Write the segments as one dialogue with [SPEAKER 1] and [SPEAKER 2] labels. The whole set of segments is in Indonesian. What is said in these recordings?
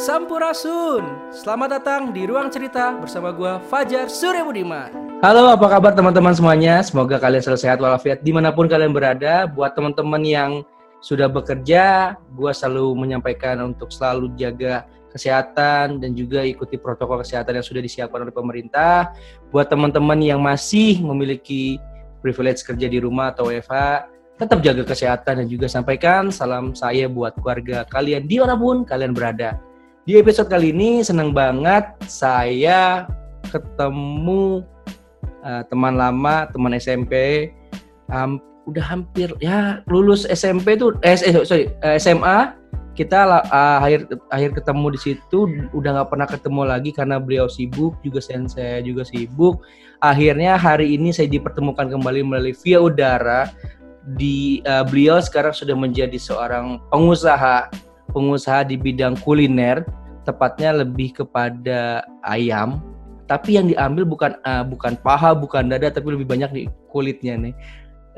[SPEAKER 1] Sampurasun Selamat datang di Ruang Cerita bersama gua Fajar Surya Budiman
[SPEAKER 2] Halo, apa kabar teman-teman semuanya? Semoga kalian selalu sehat walafiat di mana pun kalian berada. Buat teman-teman yang sudah bekerja, gua selalu menyampaikan untuk selalu jaga kesehatan dan juga ikuti protokol kesehatan yang sudah disiapkan oleh pemerintah. Buat teman-teman yang masih memiliki privilege kerja di rumah atau WFH, tetap jaga kesehatan dan juga sampaikan salam saya buat keluarga kalian di mana pun kalian berada. Di episode kali ini senang banget saya ketemu uh, teman lama, teman SMP, um, udah hampir ya lulus SMP tuh, eh, eh sorry uh, SMA kita uh, akhir akhir ketemu di situ udah nggak pernah ketemu lagi karena beliau sibuk juga saya juga sibuk. Akhirnya hari ini saya dipertemukan kembali melalui via udara di uh, beliau sekarang sudah menjadi seorang pengusaha pengusaha di bidang kuliner, tepatnya lebih kepada ayam. Tapi yang diambil bukan uh, bukan paha, bukan dada, tapi lebih banyak di kulitnya nih.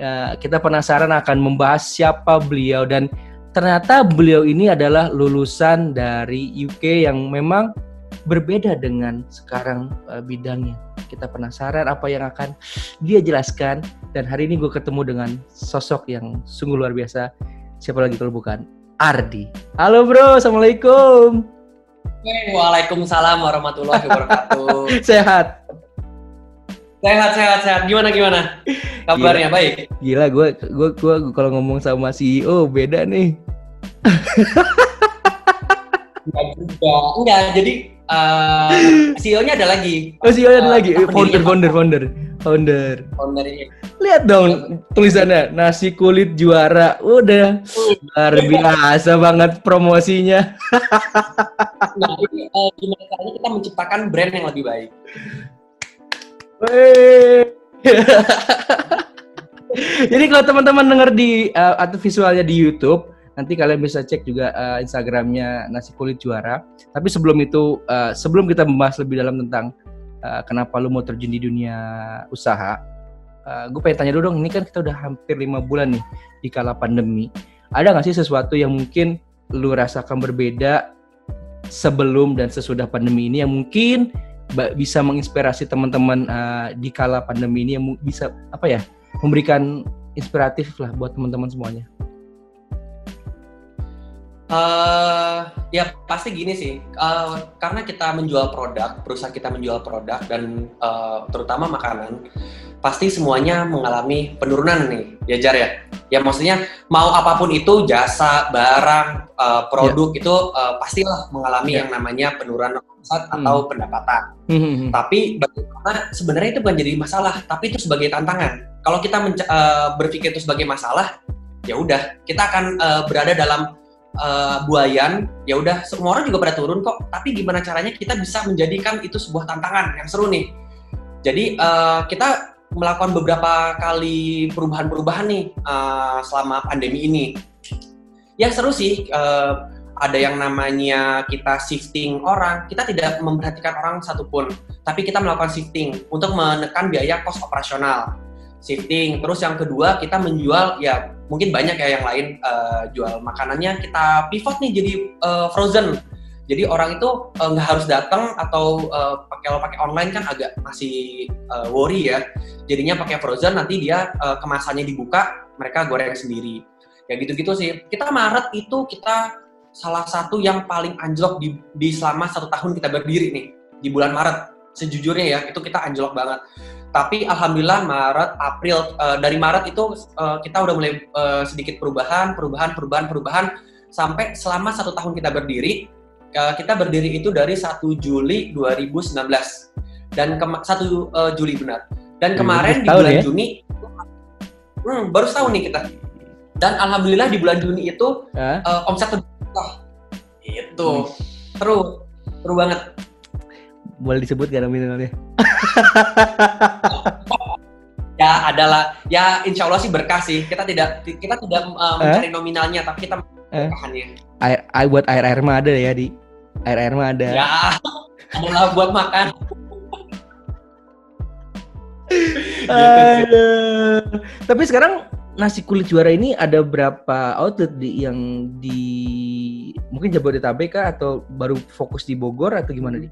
[SPEAKER 2] Uh, kita penasaran akan membahas siapa beliau dan ternyata beliau ini adalah lulusan dari UK yang memang berbeda dengan sekarang uh, bidangnya. Kita penasaran apa yang akan dia jelaskan dan hari ini gue ketemu dengan sosok yang sungguh luar biasa. Siapa lagi kalau bukan Ardi. Halo bro, assalamualaikum.
[SPEAKER 3] Waalaikumsalam warahmatullahi wabarakatuh.
[SPEAKER 2] sehat.
[SPEAKER 3] Sehat, sehat, sehat. Gimana, gimana? Kabarnya
[SPEAKER 2] Gila.
[SPEAKER 3] baik?
[SPEAKER 2] Gila, gue gue gue kalau ngomong sama CEO beda nih.
[SPEAKER 3] Enggak juga. Enggak, jadi uh, CEO-nya ada lagi.
[SPEAKER 2] Oh CEO ada
[SPEAKER 3] Uh,
[SPEAKER 2] lagi, founder,
[SPEAKER 3] pendirinya
[SPEAKER 2] founder, founder, founder.
[SPEAKER 3] Foundernya.
[SPEAKER 2] Lihat dong tulisannya nasi kulit juara, udah luar biasa banget promosinya.
[SPEAKER 3] Nah, ini uh, gimana caranya kita menciptakan brand yang lebih baik?
[SPEAKER 2] Jadi kalau teman-teman denger di uh, atau visualnya di YouTube, nanti kalian bisa cek juga uh, Instagramnya nasi kulit juara. Tapi sebelum itu, uh, sebelum kita membahas lebih dalam tentang uh, kenapa lu mau terjun di dunia usaha, uh, gue pengen tanya dulu dong. Ini kan kita udah hampir lima bulan nih di kala pandemi. Ada nggak sih sesuatu yang mungkin lu rasakan berbeda sebelum dan sesudah pandemi ini yang mungkin bisa menginspirasi teman-teman uh, di kala pandemi ini yang bisa apa ya memberikan inspiratif lah buat teman-teman semuanya.
[SPEAKER 3] Uh, ya pasti gini sih, uh, karena kita menjual produk, perusahaan kita menjual produk dan uh, terutama makanan, pasti semuanya mengalami penurunan nih, ya Jar ya. Ya maksudnya mau apa pun itu jasa, barang, uh, produk itu uh, pastilah mengalami
[SPEAKER 2] Ya.
[SPEAKER 3] yang namanya penurunan omset
[SPEAKER 2] Hmm.
[SPEAKER 3] atau pendapatan. Tapi bagaimana sebenarnya itu bukan jadi masalah, tapi itu sebagai tantangan. Kalau kita eh, berpikir itu sebagai masalah, ya udah kita akan eh, berada dalam eh, buayan. Ya udah semua orang juga pada turun kok. Tapi gimana caranya kita bisa menjadikan itu sebuah tantangan yang seru nih. Jadi eh, kita melakukan beberapa kali perubahan-perubahan nih eh, selama pandemi ini. Ya seru sih. eh, ada yang namanya kita shifting orang, kita tidak memperhatikan orang satupun tapi kita melakukan shifting untuk menekan biaya kos operasional. Shifting. Terus yang kedua kita menjual ya mungkin banyak ya yang lain eh, jual makanannya kita pivot nih jadi eh, frozen. Jadi orang itu eh, nggak harus datang atau pakai kalau pakai online kan agak masih eh, worry ya. Jadinya pakai frozen nanti dia eh, kemasannya dibuka mereka goreng sendiri. Ya gitu-gitu sih. Kita Maret itu kita salah satu yang paling anjlok di, di selama satu tahun kita berdiri nih di bulan Maret sejujurnya ya itu kita anjlok banget tapi alhamdulillah Maret April eh, dari Maret itu eh, kita udah mulai eh, sedikit perubahan perubahan perubahan perubahan. Sampai selama satu tahun kita berdiri eh, kita berdiri itu dari 1 Juli 2019 dan kema- 1 eh, Juli benar. Dan kemarin di
[SPEAKER 2] setahun
[SPEAKER 3] bulan
[SPEAKER 2] ya?
[SPEAKER 3] Juni hmm, baru setahun nih kita. Dan alhamdulillah di bulan Juni itu
[SPEAKER 2] Hah?
[SPEAKER 3] eh, omset terbuka itu seru seru banget
[SPEAKER 2] Boleh disebut gak nominalnya?
[SPEAKER 3] ya adalah ya insya Allah sih berkah sih kita tidak kita tidak uh, mencari nominalnya tapi kita
[SPEAKER 2] Eh?
[SPEAKER 3] berkahannya
[SPEAKER 2] Air, air buat air air mah ada ya di air air mah ada.
[SPEAKER 3] ya adalah buat makan Gitu.
[SPEAKER 2] Aduh. Tapi sekarang nasi kulit juara ini ada berapa outlet di yang di mungkin Jabodetabek kah atau baru fokus di Bogor atau gimana nih?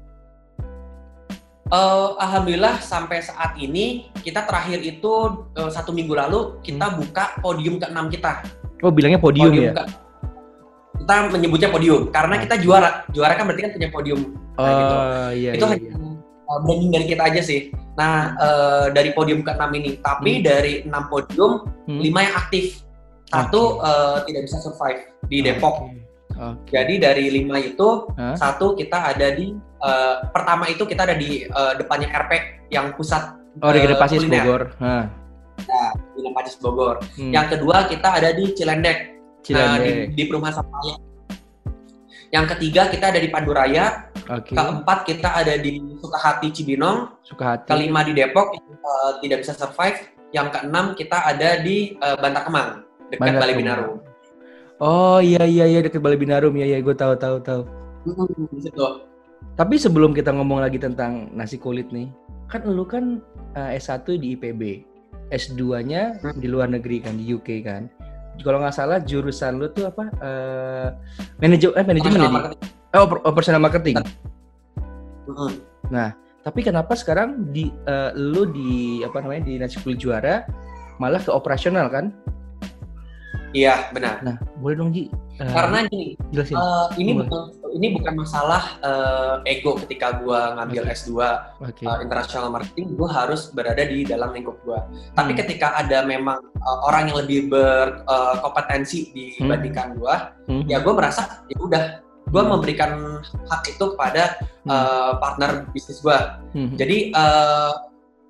[SPEAKER 3] Uh, Alhamdulillah sampai saat ini kita terakhir itu uh, satu minggu lalu kita
[SPEAKER 2] Hmm.
[SPEAKER 3] buka podium ke-6 kita.
[SPEAKER 2] Oh bilangnya podium, ya?
[SPEAKER 3] ke- kita menyebutnya podium karena kita juara. Juara kan berarti kan punya podium.
[SPEAKER 2] Oh
[SPEAKER 3] Nah, gitu.
[SPEAKER 2] iya
[SPEAKER 3] itu
[SPEAKER 2] iya.
[SPEAKER 3] hanya uh, branding dari kita aja sih. Nah, uh, dari podium ke-6 ini, tapi
[SPEAKER 2] Hmm.
[SPEAKER 3] dari 6 podium,
[SPEAKER 2] Hmm.
[SPEAKER 3] 5 yang aktif. Satu uh, tidak bisa survive di Depok.
[SPEAKER 2] Oke. Oke.
[SPEAKER 3] Jadi dari lima itu
[SPEAKER 2] Hah?
[SPEAKER 3] satu kita ada di eh, pertama itu kita ada di eh, depannya RP yang pusat
[SPEAKER 2] Oh, di
[SPEAKER 3] eh,
[SPEAKER 2] Gede Pasis. Bogor. Nah,
[SPEAKER 3] di Lempacis Bogor.
[SPEAKER 2] hmm.
[SPEAKER 3] Yang kedua kita ada di Cilendek, eh, di,
[SPEAKER 2] Cilendek.
[SPEAKER 3] di perumahan Sapaya. Yang ketiga kita ada di Panduraya,
[SPEAKER 2] Oke.
[SPEAKER 3] keempat kita ada di Sukahati Cibinong,
[SPEAKER 2] Suka hati.
[SPEAKER 3] kelima di Depok yang eh, tidak bisa survive, yang keenam kita ada di eh, Bantar Kemang dekat
[SPEAKER 2] Bantar
[SPEAKER 3] Bali
[SPEAKER 2] Kemang.
[SPEAKER 3] Binaru.
[SPEAKER 2] Oh iya iya iya deket Bali Binarum ya ya gue tahu tahu tahu.
[SPEAKER 3] Di situ.
[SPEAKER 2] Tapi sebelum kita ngomong lagi tentang nasi kulit nih, kan lu kan eh, S1 di IPB, S2-nya
[SPEAKER 3] Hmm.
[SPEAKER 2] di luar negeri kan di UK kan. Kalau nggak salah jurusan lu tuh apa? Eh manajemen eh manajemen ya? Oh, per- oh, personal marketing.
[SPEAKER 3] Hmm.
[SPEAKER 2] Tapi kenapa sekarang di eh, lu di apa namanya di nasi kulit juara malah ke operasional kan?
[SPEAKER 3] Iya benar.
[SPEAKER 2] Nah, boleh dong Ji. eh,
[SPEAKER 3] Karena gini,
[SPEAKER 2] jelasin.
[SPEAKER 3] Eh, ini bukan ini bukan masalah eh, ego ketika gua ngambil
[SPEAKER 2] Oke.
[SPEAKER 3] S2
[SPEAKER 2] Oke.
[SPEAKER 3] eh, international marketing gua harus berada di dalam lingkup gua. Tapi
[SPEAKER 2] Hmm.
[SPEAKER 3] ketika ada memang eh, orang yang lebih berkompetensi dibandingkan gua,
[SPEAKER 2] Hmm.
[SPEAKER 3] ya gua merasa ya udah gua
[SPEAKER 2] Hmm.
[SPEAKER 3] memberikan hak itu kepada
[SPEAKER 2] Hmm.
[SPEAKER 3] eh, partner bisnis gua.
[SPEAKER 2] Hmm.
[SPEAKER 3] Jadi eh,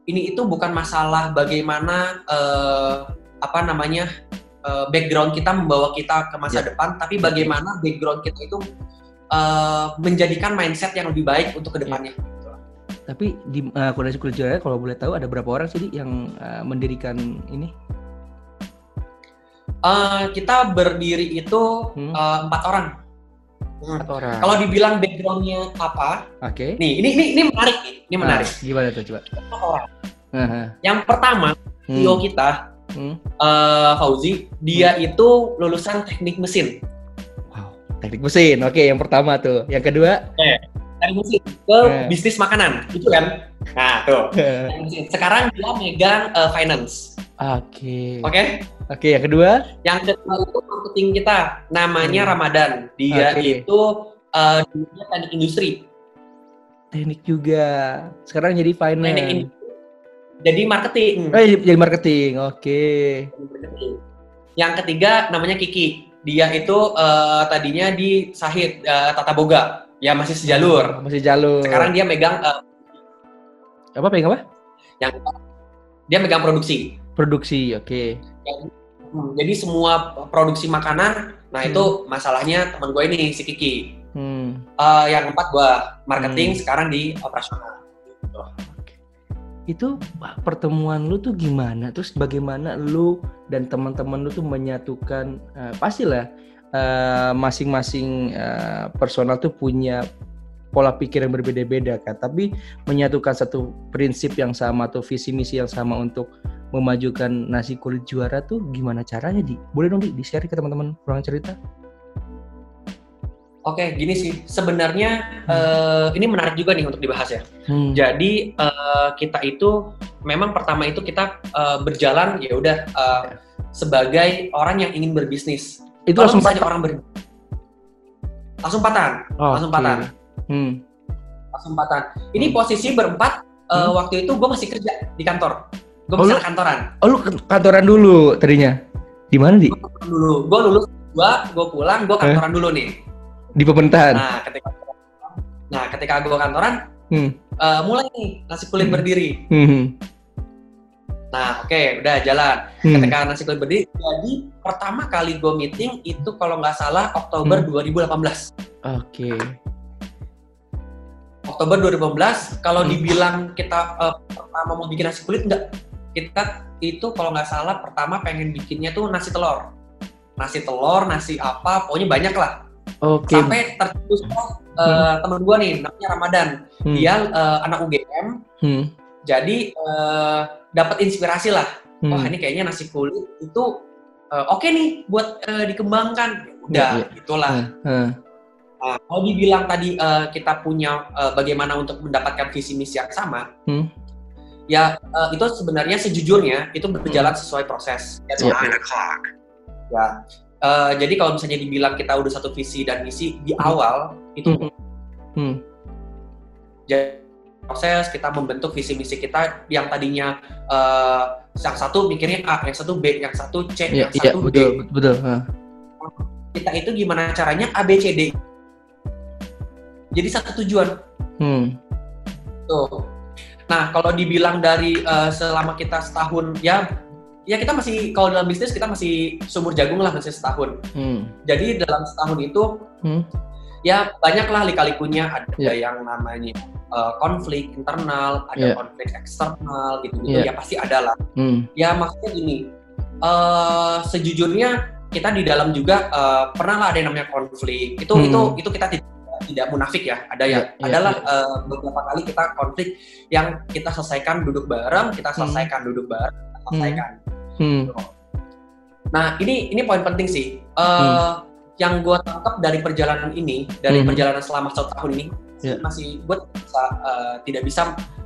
[SPEAKER 3] ini itu bukan masalah bagaimana eh, apa namanya eh, background kita membawa kita ke masa
[SPEAKER 2] Ya.
[SPEAKER 3] depan, tapi bagaimana background kita itu eh, menjadikan mindset yang lebih baik untuk ke depannya.
[SPEAKER 2] Tapi di uh, Kondisi kalau boleh tahu ada berapa orang sih yang eh, mendirikan ini?
[SPEAKER 3] Eh, kita berdiri itu
[SPEAKER 2] Hmm.
[SPEAKER 3] eh, empat orang. Hmm.
[SPEAKER 2] Empat orang.
[SPEAKER 3] Kalau dibilang backgroundnya apa,
[SPEAKER 2] Oke.
[SPEAKER 3] nih ini ini ini menarik nih, ini menarik.
[SPEAKER 2] Ah, gimana tuh coba?
[SPEAKER 3] Empat orang.
[SPEAKER 2] Aha.
[SPEAKER 3] Yang pertama
[SPEAKER 2] Hmm.
[SPEAKER 3] CEO kita
[SPEAKER 2] Hmm.
[SPEAKER 3] eh, Fauzi, dia itu lulusan teknik mesin.
[SPEAKER 2] Teknik mesin. Oke, yang pertama tuh. Yang kedua?
[SPEAKER 3] Teknik mesin ke
[SPEAKER 2] Eh.
[SPEAKER 3] bisnis makanan, gitu kan? Nah tuh. teknik mesin. Sekarang dia megang eh, finance,
[SPEAKER 2] Oke.
[SPEAKER 3] oke?
[SPEAKER 2] Oke, yang kedua?
[SPEAKER 3] Yang kedua itu marketing kita, namanya
[SPEAKER 2] Hmm.
[SPEAKER 3] Ramadan. Dia
[SPEAKER 2] Oke.
[SPEAKER 3] itu eh, dia teknik industri.
[SPEAKER 2] Teknik juga. Sekarang jadi
[SPEAKER 3] Teknik
[SPEAKER 2] finance.
[SPEAKER 3] industri. Jadi marketing.
[SPEAKER 2] Oh, jadi jadi marketing. Oke.
[SPEAKER 3] Yang ketiga namanya Kiki. Dia itu eh, tadinya di Sahid eh, Tata Boga. Ya masih sejalur.
[SPEAKER 2] Masih jalur.
[SPEAKER 3] Sekarang dia megang eh,
[SPEAKER 2] apa pengen apa?
[SPEAKER 3] yang dia megang produksi.
[SPEAKER 2] Produksi. Oke.
[SPEAKER 3] Hmm, Jadi semua produksi makanan, nah
[SPEAKER 2] Hmm.
[SPEAKER 3] itu masalahnya teman gue ini si Kiki.
[SPEAKER 2] Hmm.
[SPEAKER 3] Eh, yang keempat gue marketing
[SPEAKER 2] Hmm.
[SPEAKER 3] sekarang di operasional. Gitu.
[SPEAKER 2] Itu pertemuan lu tuh gimana? Terus bagaimana lu dan teman-teman lu tuh menyatukan eh, pastilah eh, masing-masing eh, personal tuh punya pola pikir yang berbeda-beda kan, tapi menyatukan satu prinsip yang sama atau visi misi yang sama untuk memajukan nasi kulit juara tuh gimana caranya di? Boleh dong di, di share ke teman-teman ruang cerita?
[SPEAKER 3] Oke, gini sih. Sebenarnya eh, ini menarik juga nih untuk dibahas ya.
[SPEAKER 2] Hmm.
[SPEAKER 3] Jadi eh, kita itu memang pertama itu kita eh, berjalan ya udah eh, sebagai orang yang ingin berbisnis.
[SPEAKER 2] Itu
[SPEAKER 3] Kalau
[SPEAKER 2] langsung
[SPEAKER 3] misalnya orang ber langsung patan, langsung
[SPEAKER 2] Oke.
[SPEAKER 3] patan,
[SPEAKER 2] Hmm.
[SPEAKER 3] langsung patan. Ini
[SPEAKER 2] Hmm.
[SPEAKER 3] posisi berempat. eh,
[SPEAKER 2] Hmm.
[SPEAKER 3] Waktu itu gue masih kerja di kantor. Gue
[SPEAKER 2] Oh, lu-
[SPEAKER 3] kantoran.
[SPEAKER 2] Oh lu kantoran dulu tadinya? Di mana di?
[SPEAKER 3] Dulu, gue lulus gua, gue pulang,
[SPEAKER 2] Eh?
[SPEAKER 3] gue kantoran dulu nih.
[SPEAKER 2] Di pemerintahan.
[SPEAKER 3] Nah, ketika Nah, ketika gue kantoran,
[SPEAKER 2] Hmm.
[SPEAKER 3] eh, mulai nih nasi kulit
[SPEAKER 2] Hmm.
[SPEAKER 3] berdiri.
[SPEAKER 2] Hmm.
[SPEAKER 3] Nah, oke, udah jalan.
[SPEAKER 2] Hmm.
[SPEAKER 3] ketika nasi kulit berdiri. Jadi pertama kali gue meeting itu kalau nggak salah Oktober
[SPEAKER 2] Hmm.
[SPEAKER 3] 2018.
[SPEAKER 2] Oke.
[SPEAKER 3] Oktober 2018 kalau
[SPEAKER 2] Hmm.
[SPEAKER 3] dibilang kita eh, pertama mau bikin nasi kulit enggak. Kita itu kalau nggak salah pertama pengen bikinnya tuh nasi telur. Nasi telur, nasi apa, pokoknya banyak lah.
[SPEAKER 2] Oke.
[SPEAKER 3] Sampai tercetus eh, temen gue nih namanya Ramadan.
[SPEAKER 2] Hmm.
[SPEAKER 3] Dia eh, anak UGM.
[SPEAKER 2] Hmm.
[SPEAKER 3] Jadi eh, dapat inspirasi lah
[SPEAKER 2] Hmm.
[SPEAKER 3] wah ini kayaknya nasi kulit itu uh, oke nih buat uh, dikembangkan. Ya Udah,
[SPEAKER 2] Iya, iya.
[SPEAKER 3] itulah.
[SPEAKER 2] Heeh.
[SPEAKER 3] Nah, kalau dibilang tadi uh, kita punya uh, bagaimana untuk mendapatkan visi misi yang sama,
[SPEAKER 2] Hmm.
[SPEAKER 3] ya uh, itu sebenarnya sejujurnya itu berjalan sesuai proses. Ya,
[SPEAKER 2] Iya.
[SPEAKER 3] Ya, uh, jadi kalau misalnya dibilang kita udah satu visi dan misi di awal itu
[SPEAKER 2] Hmm. Hmm.
[SPEAKER 3] jadi proses kita membentuk visi misi kita yang tadinya uh, yang satu mikirnya A, yang satu B, yang satu C,
[SPEAKER 2] Iya,
[SPEAKER 3] yang
[SPEAKER 2] iya,
[SPEAKER 3] satu D.
[SPEAKER 2] betul, betul.
[SPEAKER 3] Kita itu gimana caranya A, B, C, D. Jadi satu tujuan.
[SPEAKER 2] Hmm.
[SPEAKER 3] Tuh. Nah, kalau dibilang dari uh, selama kita setahun, ya, ya kita masih kalau dalam bisnis kita masih sumur jagung lah masih setahun.
[SPEAKER 2] Hmm.
[SPEAKER 3] Jadi dalam setahun itu,
[SPEAKER 2] Hmm.
[SPEAKER 3] ya banyaklah lika-likunya. Ada
[SPEAKER 2] Ya.
[SPEAKER 3] yang namanya uh, konflik internal, ada
[SPEAKER 2] Ya.
[SPEAKER 3] konflik eksternal, gitu-gitu.
[SPEAKER 2] Ya.
[SPEAKER 3] Ya pasti ada lah.
[SPEAKER 2] Hmm.
[SPEAKER 3] Ya maksudnya gini, eh sejujurnya kita di dalam juga eh, pernah lah ada yang namanya konflik. Itu
[SPEAKER 2] Hmm.
[SPEAKER 3] itu itu kita tidak tidak munafik ya. Ada ya,
[SPEAKER 2] Ya,
[SPEAKER 3] adalah
[SPEAKER 2] ya.
[SPEAKER 3] eh, beberapa kali kita konflik yang kita selesaikan duduk bareng, kita selesaikan duduk bareng, selesaikan.
[SPEAKER 2] Hmm.
[SPEAKER 3] Nah ini ini poin penting sih. Eh, Yang gue tangkap dari perjalanan ini, dari
[SPEAKER 2] Hmm.
[SPEAKER 3] perjalanan selama satu tahun ini,
[SPEAKER 2] Ya.
[SPEAKER 3] masih gue bisa, eh, tidak bisa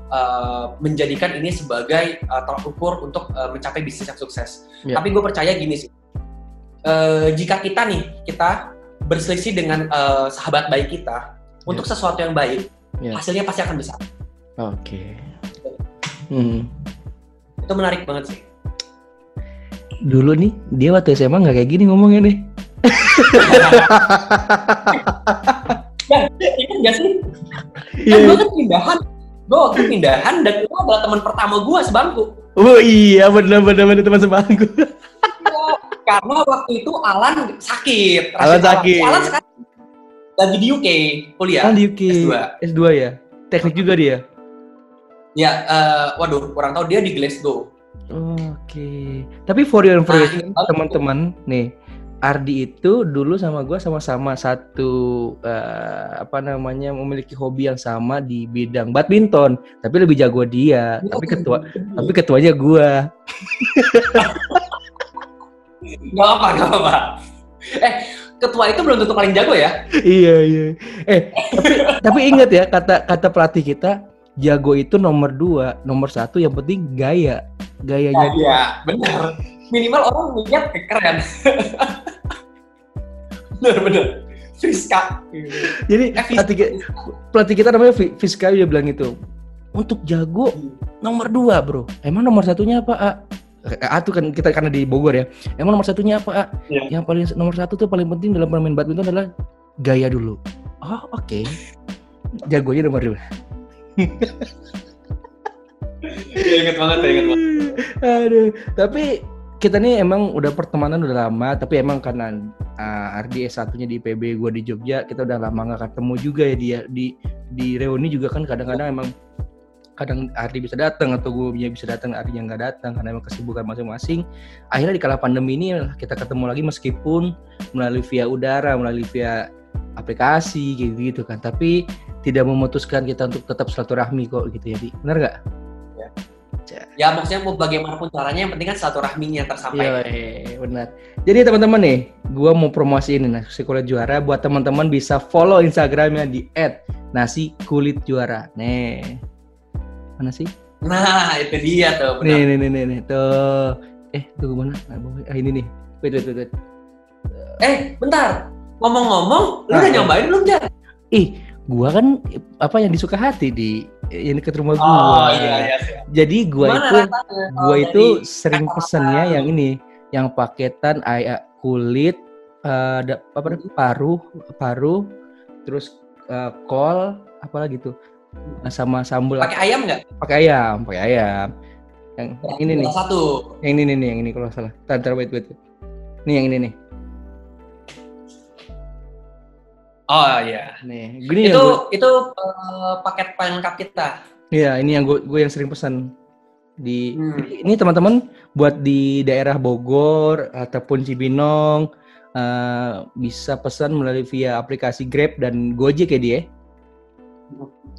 [SPEAKER 3] eh, menjadikan ini sebagai eh, tolak ukur untuk eh, mencapai bisnis yang sukses.
[SPEAKER 2] Ya.
[SPEAKER 3] Tapi gue percaya gini sih, Eh, jika kita nih kita berselisih dengan eh, sahabat baik kita untuk sesuatu yang baik,
[SPEAKER 2] Ya.
[SPEAKER 3] hasilnya pasti akan besar.
[SPEAKER 2] Oke. Hmm.
[SPEAKER 3] Itu menarik banget sih.
[SPEAKER 2] Dulu nih dia waktu SMA nggak kayak gini ngomongnya nih.
[SPEAKER 3] Ya, ingat gak sih?
[SPEAKER 2] Iya.
[SPEAKER 3] Kan gue kan pindahan, gue waktu pindahan dan itu adalah teman pertama gue sebangku.
[SPEAKER 2] Oh iya benar benar benar teman sebangku.
[SPEAKER 3] Karena waktu itu Alan sakit.
[SPEAKER 2] Alan sakit.
[SPEAKER 3] Alan sekarang lagi di UK kuliah.
[SPEAKER 2] Di UK.
[SPEAKER 3] S2.
[SPEAKER 2] S2 ya. Teknik juga dia.
[SPEAKER 3] Ya, eh, waduh, kurang tahu dia di Glasgow.
[SPEAKER 2] Oke. Tapi for your
[SPEAKER 3] Nah,
[SPEAKER 2] information
[SPEAKER 3] ini-
[SPEAKER 2] teman-teman nih Ardi itu dulu sama gua sama-sama satu eh, apa namanya memiliki hobi yang sama di bidang badminton, tapi lebih jago dia. Tapi ketua tapi ketuanya gua.
[SPEAKER 3] Gak apa, gak apa. Eh, ketua itu belum tentu paling jago ya?
[SPEAKER 2] iya iya. Eh tapi tapi ingat ya kata kata pelatih kita jago itu nomor dua, nomor satu yang penting gaya, gayanya.
[SPEAKER 3] Iya, benar. Minimal orang melihat keren. bener, bener. Friska.
[SPEAKER 2] Jadi
[SPEAKER 3] Eh,
[SPEAKER 2] pelatih, pelatih kita namanya Fiska dia bilang itu untuk jago nomor dua bro. Emang nomor satunya apa? A? Eh, A tuh kan kita karena di Bogor ya. Emang nomor satunya apa? A?
[SPEAKER 3] Iya.
[SPEAKER 2] Yang paling nomor satu tuh paling penting dalam bermain badminton adalah gaya dulu. Oh oke. Jagonya nomor dua.
[SPEAKER 3] Iya, inget banget, ya, inget banget.
[SPEAKER 2] Aduh, tapi kita nih emang udah pertemanan udah lama, tapi emang karena uh, Ardi S1-nya di PB, gua di Jogja, kita udah lama nggak ketemu juga ya dia di di reuni juga kan kadang-kadang emang kadang Ardi bisa datang atau gue bisa datang Ardi yang nggak datang karena emang kesibukan masing-masing. Akhirnya di kala pandemi ini kita ketemu lagi meskipun melalui via udara, melalui via aplikasi gitu-gitu kan. Tapi tidak memutuskan kita untuk tetap silaturahmi kok gitu ya, Di. Benar nggak?
[SPEAKER 3] Ya, maksudnya mau bagaimanapun caranya, yang penting kan silaturahminya tersampaikan.
[SPEAKER 2] Iya, benar. Jadi teman-teman nih, gua mau promosiin nih nasi kulit juara buat teman-teman bisa follow Instagramnya di @nasi-kulit-juara. Nih, mana sih?
[SPEAKER 3] Nah, itu dia tuh.
[SPEAKER 2] Nih,
[SPEAKER 3] Benar.
[SPEAKER 2] nih, nih, nih, nih. Tuh. Eh, tuh mana? Nah. Ah, ini nih. Wait, wait, wait, wait.
[SPEAKER 3] Eh, bentar. Ngomong-ngomong, lu
[SPEAKER 2] Ah.
[SPEAKER 3] udah nyobain belum, Jar?
[SPEAKER 2] Ih, gua kan apa yang disuka hati di yang dekat rumah gua.
[SPEAKER 3] Oh, iya, iya.
[SPEAKER 2] Jadi gua
[SPEAKER 3] Gimana
[SPEAKER 2] itu
[SPEAKER 3] rasanya?
[SPEAKER 2] gua
[SPEAKER 3] Oh,
[SPEAKER 2] itu
[SPEAKER 3] dari
[SPEAKER 2] sering pesennya yang ini, yang paketan ayam kulit, ada apa namanya, paru, paru, terus eh, kol, apa lagi tuh, Nah, sama sambal
[SPEAKER 3] pakai ayam nggak?
[SPEAKER 2] pakai ayam, pakai ayam. Yang, yang ini nih,
[SPEAKER 3] Satu.
[SPEAKER 2] yang ini nih, yang ini kalau salah. Tar, tar, wait, wait. Nih yang ini nih,
[SPEAKER 3] Oh iya.
[SPEAKER 2] nih, gini
[SPEAKER 3] Itu
[SPEAKER 2] gua-
[SPEAKER 3] itu eh, paket paling lengkap kita.
[SPEAKER 2] Iya, ini yang gue gue yang sering pesan di
[SPEAKER 3] Hmm.
[SPEAKER 2] ini teman-teman buat di daerah Bogor ataupun Cibinong eh, bisa pesan melalui via aplikasi Grab dan Gojek ya dia.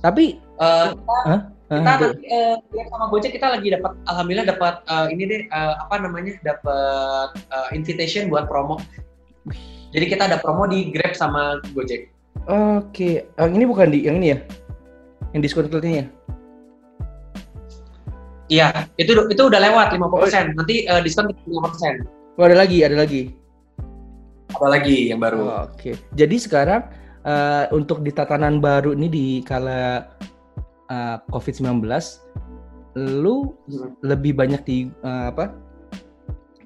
[SPEAKER 2] Tapi
[SPEAKER 3] Uh, kita
[SPEAKER 2] Hah?
[SPEAKER 3] kita
[SPEAKER 2] ah,
[SPEAKER 3] nanti uh, Grab sama Gojek kita lagi dapat alhamdulillah dapat uh, ini deh uh, apa namanya dapat uh, invitation buat promo. Jadi kita ada promo di Grab sama Gojek.
[SPEAKER 2] Oke, Ah, ini bukan di yang ini ya? Yang diskon ya?
[SPEAKER 3] Iya, itu itu udah lewat 50%. Nanti uh, diskon 50%.
[SPEAKER 2] Oh, ada lagi, ada lagi.
[SPEAKER 3] Apa lagi yang baru?
[SPEAKER 2] Oh, Oke. Jadi sekarang eh, untuk di tatanan baru ini di kala eh, COVID-19 lu
[SPEAKER 3] Hmm.
[SPEAKER 2] lebih banyak di eh, apa?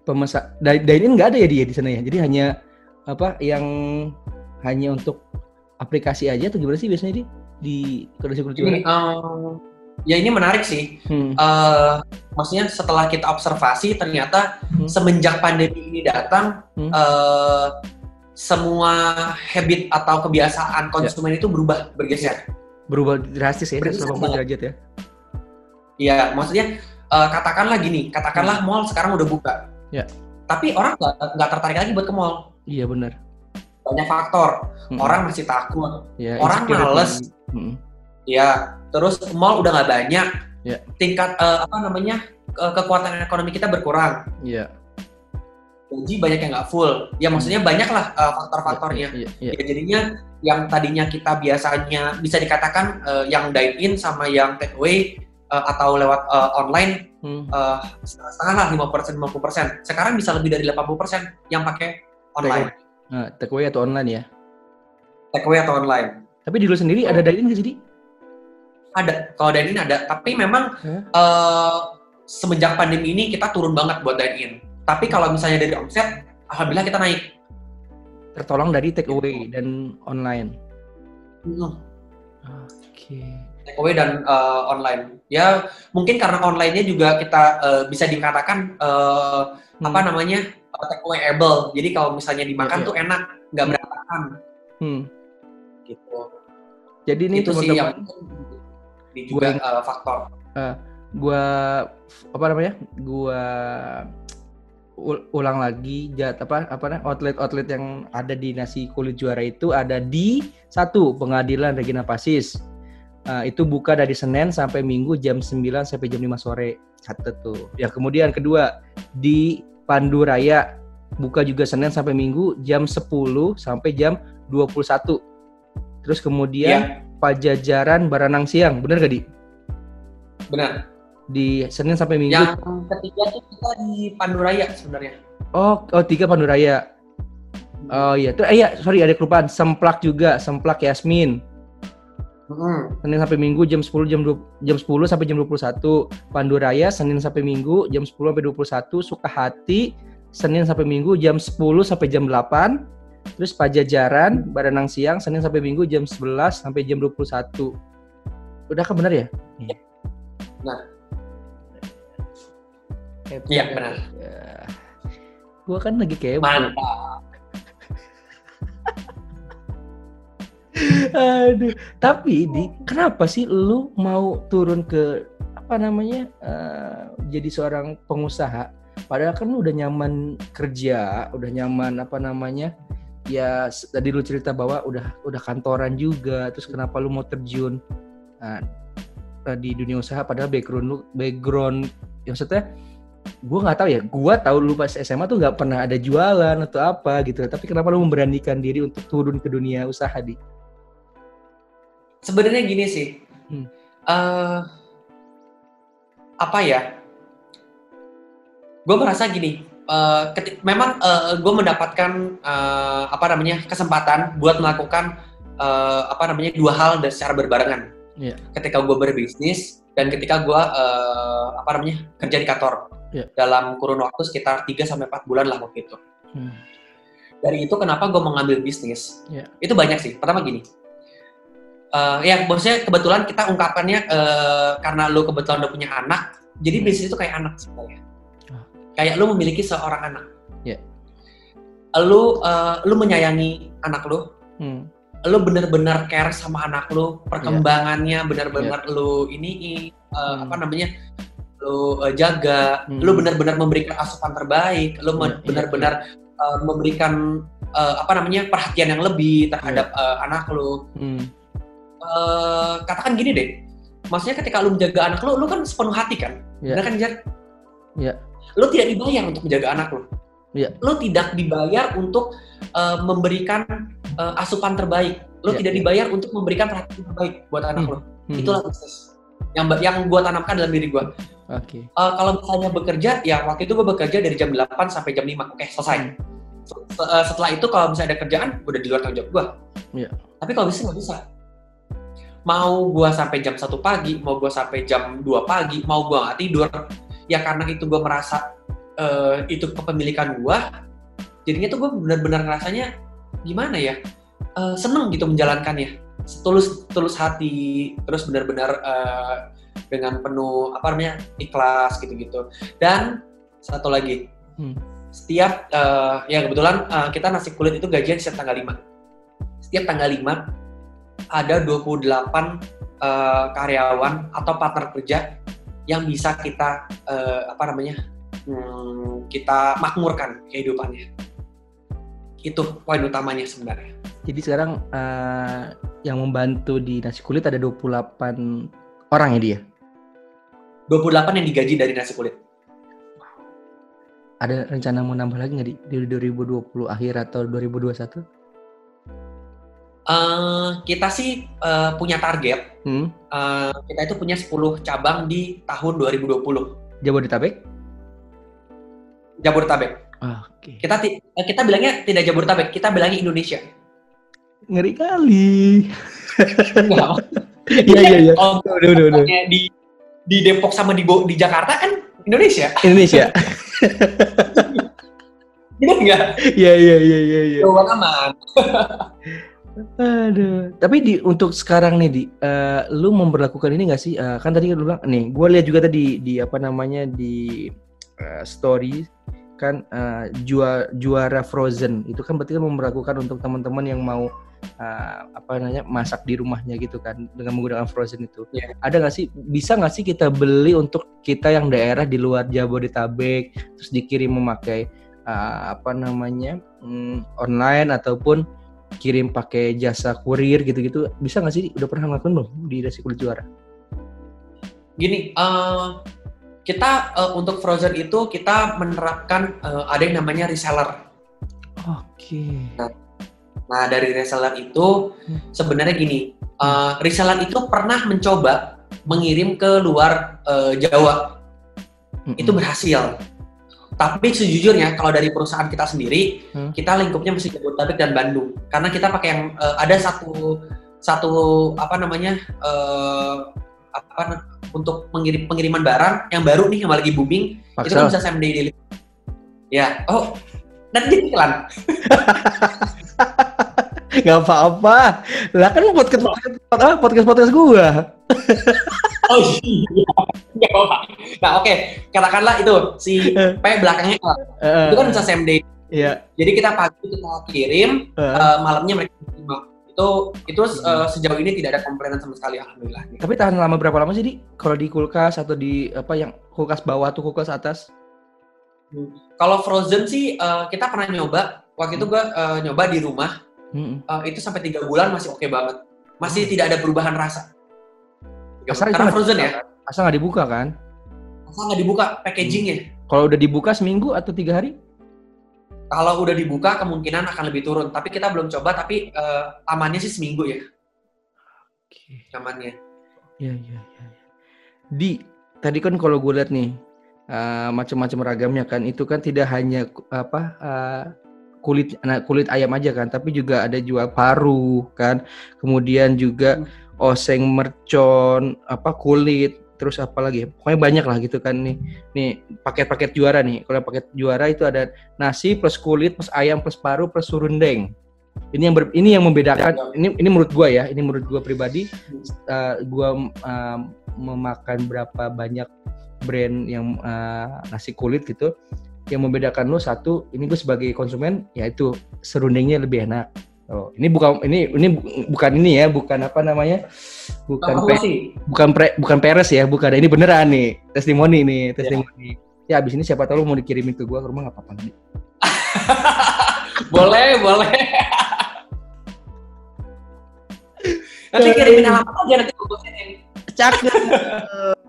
[SPEAKER 2] Pemesan dine-in nggak ada ya dia di sana ya. Jadi hanya apa yang hanya untuk aplikasi aja atau gimana sih biasanya di di kondisi
[SPEAKER 3] Ini um, ya ini menarik sih.
[SPEAKER 2] Hmm.
[SPEAKER 3] Eh, maksudnya setelah kita observasi ternyata
[SPEAKER 2] Hmm.
[SPEAKER 3] semenjak pandemi ini datang
[SPEAKER 2] Hmm.
[SPEAKER 3] eh, semua habit atau kebiasaan konsumen itu berubah bergeser.
[SPEAKER 2] Berubah drastis ya,
[SPEAKER 3] Bergeser
[SPEAKER 2] 180
[SPEAKER 3] banget.
[SPEAKER 2] derajat ya.
[SPEAKER 3] Iya, maksudnya eh, katakanlah gini, katakanlah mall sekarang udah buka.
[SPEAKER 2] Ya.
[SPEAKER 3] Tapi orang nggak tertarik lagi buat ke mall.
[SPEAKER 2] Iya benar.
[SPEAKER 3] Banyak faktor.
[SPEAKER 2] Hmm.
[SPEAKER 3] Orang masih takut.
[SPEAKER 2] ya,
[SPEAKER 3] orang males.
[SPEAKER 2] Hmm.
[SPEAKER 3] Ya, terus mall udah nggak banyak.
[SPEAKER 2] Ya.
[SPEAKER 3] Tingkat eh, apa namanya ke- kekuatan ekonomi kita berkurang.
[SPEAKER 2] Iya.
[SPEAKER 3] Gaji banyak yang nggak full. Ya maksudnya banyak lah eh, faktor-faktornya.
[SPEAKER 2] Iya, iya.
[SPEAKER 3] Ya, jadinya yang tadinya kita biasanya bisa dikatakan eh, yang dine in sama yang take away eh, atau lewat eh, online
[SPEAKER 2] Hmm.
[SPEAKER 3] eh, setengah lah 50% 50%. Sekarang bisa lebih dari 80% yang pakai online.
[SPEAKER 2] Nah, take away atau online ya.
[SPEAKER 3] Take away atau online.
[SPEAKER 2] Tapi di lu sendiri ada dine-in nggak sih, Di?
[SPEAKER 3] Ada. Kalau dine in ada, tapi memang
[SPEAKER 2] Hah?
[SPEAKER 3] eh, semenjak pandemi ini kita turun banget buat dine in. Tapi kalau misalnya dari omset, alhamdulillah kita naik.
[SPEAKER 2] Tertolong dari take away dan online.
[SPEAKER 3] Hmm,
[SPEAKER 2] Oke.
[SPEAKER 3] Take away dan eh, online. Ya mungkin karena online-nya juga kita eh, bisa dikatakan eh, apa namanya uh, take away able. Jadi kalau misalnya dimakan
[SPEAKER 2] Iya, iya.
[SPEAKER 3] tuh enak, nggak berantakan
[SPEAKER 2] Hmm.
[SPEAKER 3] gitu.
[SPEAKER 2] Jadi ini
[SPEAKER 3] itu sih yang di juga
[SPEAKER 2] Gue-
[SPEAKER 3] uh, faktor.
[SPEAKER 2] gua apa namanya? Gua ul- ulang lagi jat apa apa namanya outlet-outlet yang ada di nasi kulit juara itu ada di satu pengadilan Regina Pasis. Eh, itu buka dari Senin sampai Minggu jam 9 sampai jam 5 sore. Catet tuh. Ya kemudian kedua di Pandu Raya buka juga Senin sampai Minggu jam 10 sampai jam 21. Terus kemudian
[SPEAKER 3] Iya,
[SPEAKER 2] Pajajaran Baranang Siang, bener gak di?
[SPEAKER 3] benar.
[SPEAKER 2] Di Senin sampai Minggu.
[SPEAKER 3] Yang ketiga tuh kita di Panduraya sebenarnya.
[SPEAKER 2] Oh, oh tiga Pandu Raya. Oh iya, tuh eh, iya, sorry ada kelupaan. Semplak juga, Semplak Yasmin.
[SPEAKER 3] Mm-mm.
[SPEAKER 2] Senin sampai Minggu jam 10 jam 2, jam 10 sampai jam 21. Pandu Raya Senin sampai Minggu jam 10 sampai 21. Sukahati Senin sampai Minggu jam 10 sampai jam 8. Terus Pajajaran Baranang Siang Senin sampai Minggu jam 11 sampai jam 21. Udah kan benar ya?
[SPEAKER 3] Benar.
[SPEAKER 2] Kepo.
[SPEAKER 3] Iya, benar.
[SPEAKER 2] Ya. Gua kan lagi kepo.
[SPEAKER 3] Mantap.
[SPEAKER 2] Aduh, tapi di kenapa sih lu mau turun ke apa namanya eh, jadi seorang pengusaha? Padahal kan lu udah nyaman kerja, udah nyaman apa namanya? Ya tadi lu cerita bahwa udah udah kantoran juga, terus kenapa lu mau terjun eh, di dunia usaha? Padahal background lu background, ya maksudnya gue nggak tahu ya, gue tahu lu pas SMA tuh nggak pernah ada jualan atau apa gitu. Tapi kenapa lu memberanikan diri untuk turun ke dunia usaha di?
[SPEAKER 3] Sebenarnya gini sih.
[SPEAKER 2] Hmm.
[SPEAKER 3] Eh, apa ya? Gue merasa gini. eh, keti- memang gue mendapatkan eh, apa namanya kesempatan buat melakukan eh, apa namanya dua hal dan secara berbarengan.
[SPEAKER 2] Iya.
[SPEAKER 3] Ketika gue berbisnis dan ketika gue eh, apa namanya kerja di kantor
[SPEAKER 2] Iya.
[SPEAKER 3] dalam kurun waktu sekitar 3 sampai 4 bulan lah waktu itu.
[SPEAKER 2] Hmm.
[SPEAKER 3] Dari itu kenapa gue mengambil bisnis?
[SPEAKER 2] Iya.
[SPEAKER 3] Itu banyak sih. Pertama gini, eh ya maksudnya kebetulan kita ungkapannya eh, karena lu kebetulan udah punya anak, jadi
[SPEAKER 2] Hmm.
[SPEAKER 3] bisnis itu kayak anak sebenarnya.
[SPEAKER 2] Ah.
[SPEAKER 3] Kayak lu memiliki seorang anak.
[SPEAKER 2] Iya.
[SPEAKER 3] Lu eh, lu menyayangi anak lu,
[SPEAKER 2] Hmm.
[SPEAKER 3] lu bener-bener care sama anak lu, perkembangannya bener-bener lu ini
[SPEAKER 2] Iya. Hmm.
[SPEAKER 3] apa namanya? lu eh, jaga,
[SPEAKER 2] Hmm.
[SPEAKER 3] lu bener-bener memberikan asupan terbaik, lu
[SPEAKER 2] Iya,
[SPEAKER 3] men-
[SPEAKER 2] iya,
[SPEAKER 3] bener-bener eh, memberikan eh, apa namanya perhatian yang lebih terhadap
[SPEAKER 2] Iya.
[SPEAKER 3] eh, anak lu
[SPEAKER 2] Hmm.
[SPEAKER 3] Eh, katakan gini deh. Maksudnya ketika lu menjaga anak lu, lu kan sepenuh hati kan?
[SPEAKER 2] Iya.
[SPEAKER 3] Benar kan, Jar?
[SPEAKER 2] Iya.
[SPEAKER 3] Lu tidak dibayar untuk menjaga anak lu.
[SPEAKER 2] Iya.
[SPEAKER 3] Lu tidak dibayar untuk eh, memberikan eh, asupan terbaik. Lu
[SPEAKER 2] Iya,
[SPEAKER 3] tidak
[SPEAKER 2] iya.
[SPEAKER 3] dibayar untuk memberikan perhatian terbaik buat anak
[SPEAKER 2] Hmm.
[SPEAKER 3] lu.
[SPEAKER 2] Hmm.
[SPEAKER 3] Itulah bisnis. Yang yang gua tanamkan dalam diri gua.
[SPEAKER 2] Oke.
[SPEAKER 3] Eh, kalau misalnya bekerja, ya waktu itu gue bekerja dari jam 8 sampai jam 5. Oke, selesai. Se- setelah itu kalau misalnya ada kerjaan, udah di luar tanggung jawab gue.
[SPEAKER 2] Iya.
[SPEAKER 3] Tapi kalau bisa nggak bisa. Mau gue sampai jam 1 pagi, mau gue sampai jam 2 pagi, mau gue nggak tidur, ya karena itu gue merasa eh, itu kepemilikan gue, jadinya tuh gue benar-benar ngerasanya gimana ya, eh, seneng gitu menjalankannya, tulus tulus hati, terus benar-benar eh, dengan penuh apa namanya ikhlas gitu-gitu. Dan satu lagi,
[SPEAKER 2] Hmm.
[SPEAKER 3] setiap eh, ya kebetulan eh, kita nasi kulit itu gajian setiap tanggal 5. Setiap tanggal 5 ada 28 eh, karyawan atau partner kerja yang bisa kita eh, apa namanya? hmm, kita makmurkan kehidupannya. Itu poin utamanya sebenarnya.
[SPEAKER 2] Jadi sekarang eh, yang membantu di nasi kulit ada 28 orang ya dia.
[SPEAKER 3] 28 yang digaji dari nasi kulit.
[SPEAKER 2] Ada rencana mau nambah lagi nggak di, di 2020 akhir atau 2021?
[SPEAKER 3] Eh, kita sih eh, punya target
[SPEAKER 2] Hmm.
[SPEAKER 3] eh, kita itu punya 10 cabang di tahun 2020
[SPEAKER 2] Jabodetabek?
[SPEAKER 3] Jabodetabek.
[SPEAKER 2] Oke.
[SPEAKER 3] Kita ti- eh, kita bilangnya tidak Jabodetabek, kita bilangnya Indonesia.
[SPEAKER 2] Ngeri kali.
[SPEAKER 3] Enggak.
[SPEAKER 2] Iya iya iya.
[SPEAKER 3] Kalau
[SPEAKER 2] Udah udah
[SPEAKER 3] di di Depok sama di di Jakarta kan Indonesia.
[SPEAKER 2] Indonesia.
[SPEAKER 3] Benar nggak?
[SPEAKER 2] Iya iya iya iya iya.
[SPEAKER 3] Jawaban aman.
[SPEAKER 2] Aduh. Tapi di untuk sekarang nih di eh, lu memperlakukan ini gak sih? Eh, kan tadi lu bilang nih, gue lihat juga tadi di apa namanya di eh, story kan eh, juara juara Frozen itu kan berarti kan memperlakukan untuk teman-teman yang mau eh, apa namanya masak di rumahnya gitu kan dengan menggunakan Frozen itu.
[SPEAKER 3] Iya.
[SPEAKER 2] Ada nggak sih bisa nggak sih kita beli untuk kita yang daerah di luar Jabodetabek terus dikirim memakai eh, apa namanya mm, online ataupun kirim pakai jasa kurir gitu-gitu bisa nggak sih udah pernah ngelakuin belum di nasi kulit juara
[SPEAKER 3] Gini, eh, kita eh, untuk Frozen itu kita menerapkan eh, ada yang namanya reseller.
[SPEAKER 2] oke
[SPEAKER 3] Nah dari reseller itu
[SPEAKER 2] Hmm.
[SPEAKER 3] sebenarnya gini, eh, reseller itu pernah mencoba mengirim ke luar eh, Jawa. itu berhasil. Tapi sejujurnya kalau dari perusahaan kita sendiri,
[SPEAKER 2] Hmm.
[SPEAKER 3] kita lingkupnya masih Jabodetabek dan Bandung. Karena kita pakai yang eh, ada satu satu apa namanya eh, apa untuk mengirim pengiriman barang yang baru nih yang lagi booming itu kan bisa same day delivery. Ya, oh nanti jadi iklan.
[SPEAKER 2] nggak apa-apa. Lah kan podcast podcast ah, podcast podcast gua.
[SPEAKER 3] Oh iya, nggak apa-apa. Nah oke, katakanlah itu si P belakangnya L. itu kan bisa same day.
[SPEAKER 2] ya
[SPEAKER 3] Jadi kita pagi kita kirim, eh, malamnya mereka terima. Itu itu eh, sejauh ini tidak ada komplainan sama sekali alhamdulillah.
[SPEAKER 2] tapi tahan lama berapa lama sih di? Kalau di kulkas atau di apa yang kulkas bawah atau kulkas atas?
[SPEAKER 3] Kalau frozen sih eh, kita pernah nyoba. Waktu itu gua eh, nyoba di rumah
[SPEAKER 2] Mm-mm.
[SPEAKER 3] eh, itu sampai tiga bulan masih oke banget. Masih tidak ada perubahan rasa.
[SPEAKER 2] Asal
[SPEAKER 3] Karena frozen ya,
[SPEAKER 2] dibuka, asal nggak dibuka kan
[SPEAKER 3] asal nggak dibuka packagingnya.
[SPEAKER 2] kalau udah dibuka seminggu atau tiga hari
[SPEAKER 3] Kalau udah dibuka kemungkinan akan lebih turun. Tapi kita belum coba. Tapi eh, amannya sih seminggu ya,
[SPEAKER 2] oke
[SPEAKER 3] amannya.
[SPEAKER 2] Iya iya iya. Di tadi kan kalau gue lihat nih eh, macam-macam ragamnya kan itu kan tidak hanya apa eh, kulit nah, kulit ayam aja kan, tapi juga ada jual paru kan, kemudian juga oseng mercon apa kulit terus apa lagi pokoknya banyak lah gitu kan nih nih paket-paket juara nih kalau paket juara itu ada nasi plus kulit plus ayam plus paru plus surundeng ini yang ber- ini yang membedakan ini ini menurut gua ya ini menurut gua pribadi uh, gua um, memakan berapa banyak brand yang uh, nasi kulit gitu yang membedakan lo satu ini gue sebagai konsumen yaitu serundengnya lebih enak oh ini bukan ini ini bu- bukan ini ya bukan apa namanya bukan
[SPEAKER 3] sih,
[SPEAKER 2] bukan pre- bukan peres ya bukan ini beneran nih testimoni nih testimoni ya abis ini siapa tahu lo mau dikirimin ke gua ke rumah nggak apa-apa Di.
[SPEAKER 3] boleh, boleh. Nanti kirimin alamat aja nanti gue.
[SPEAKER 2] Cakep.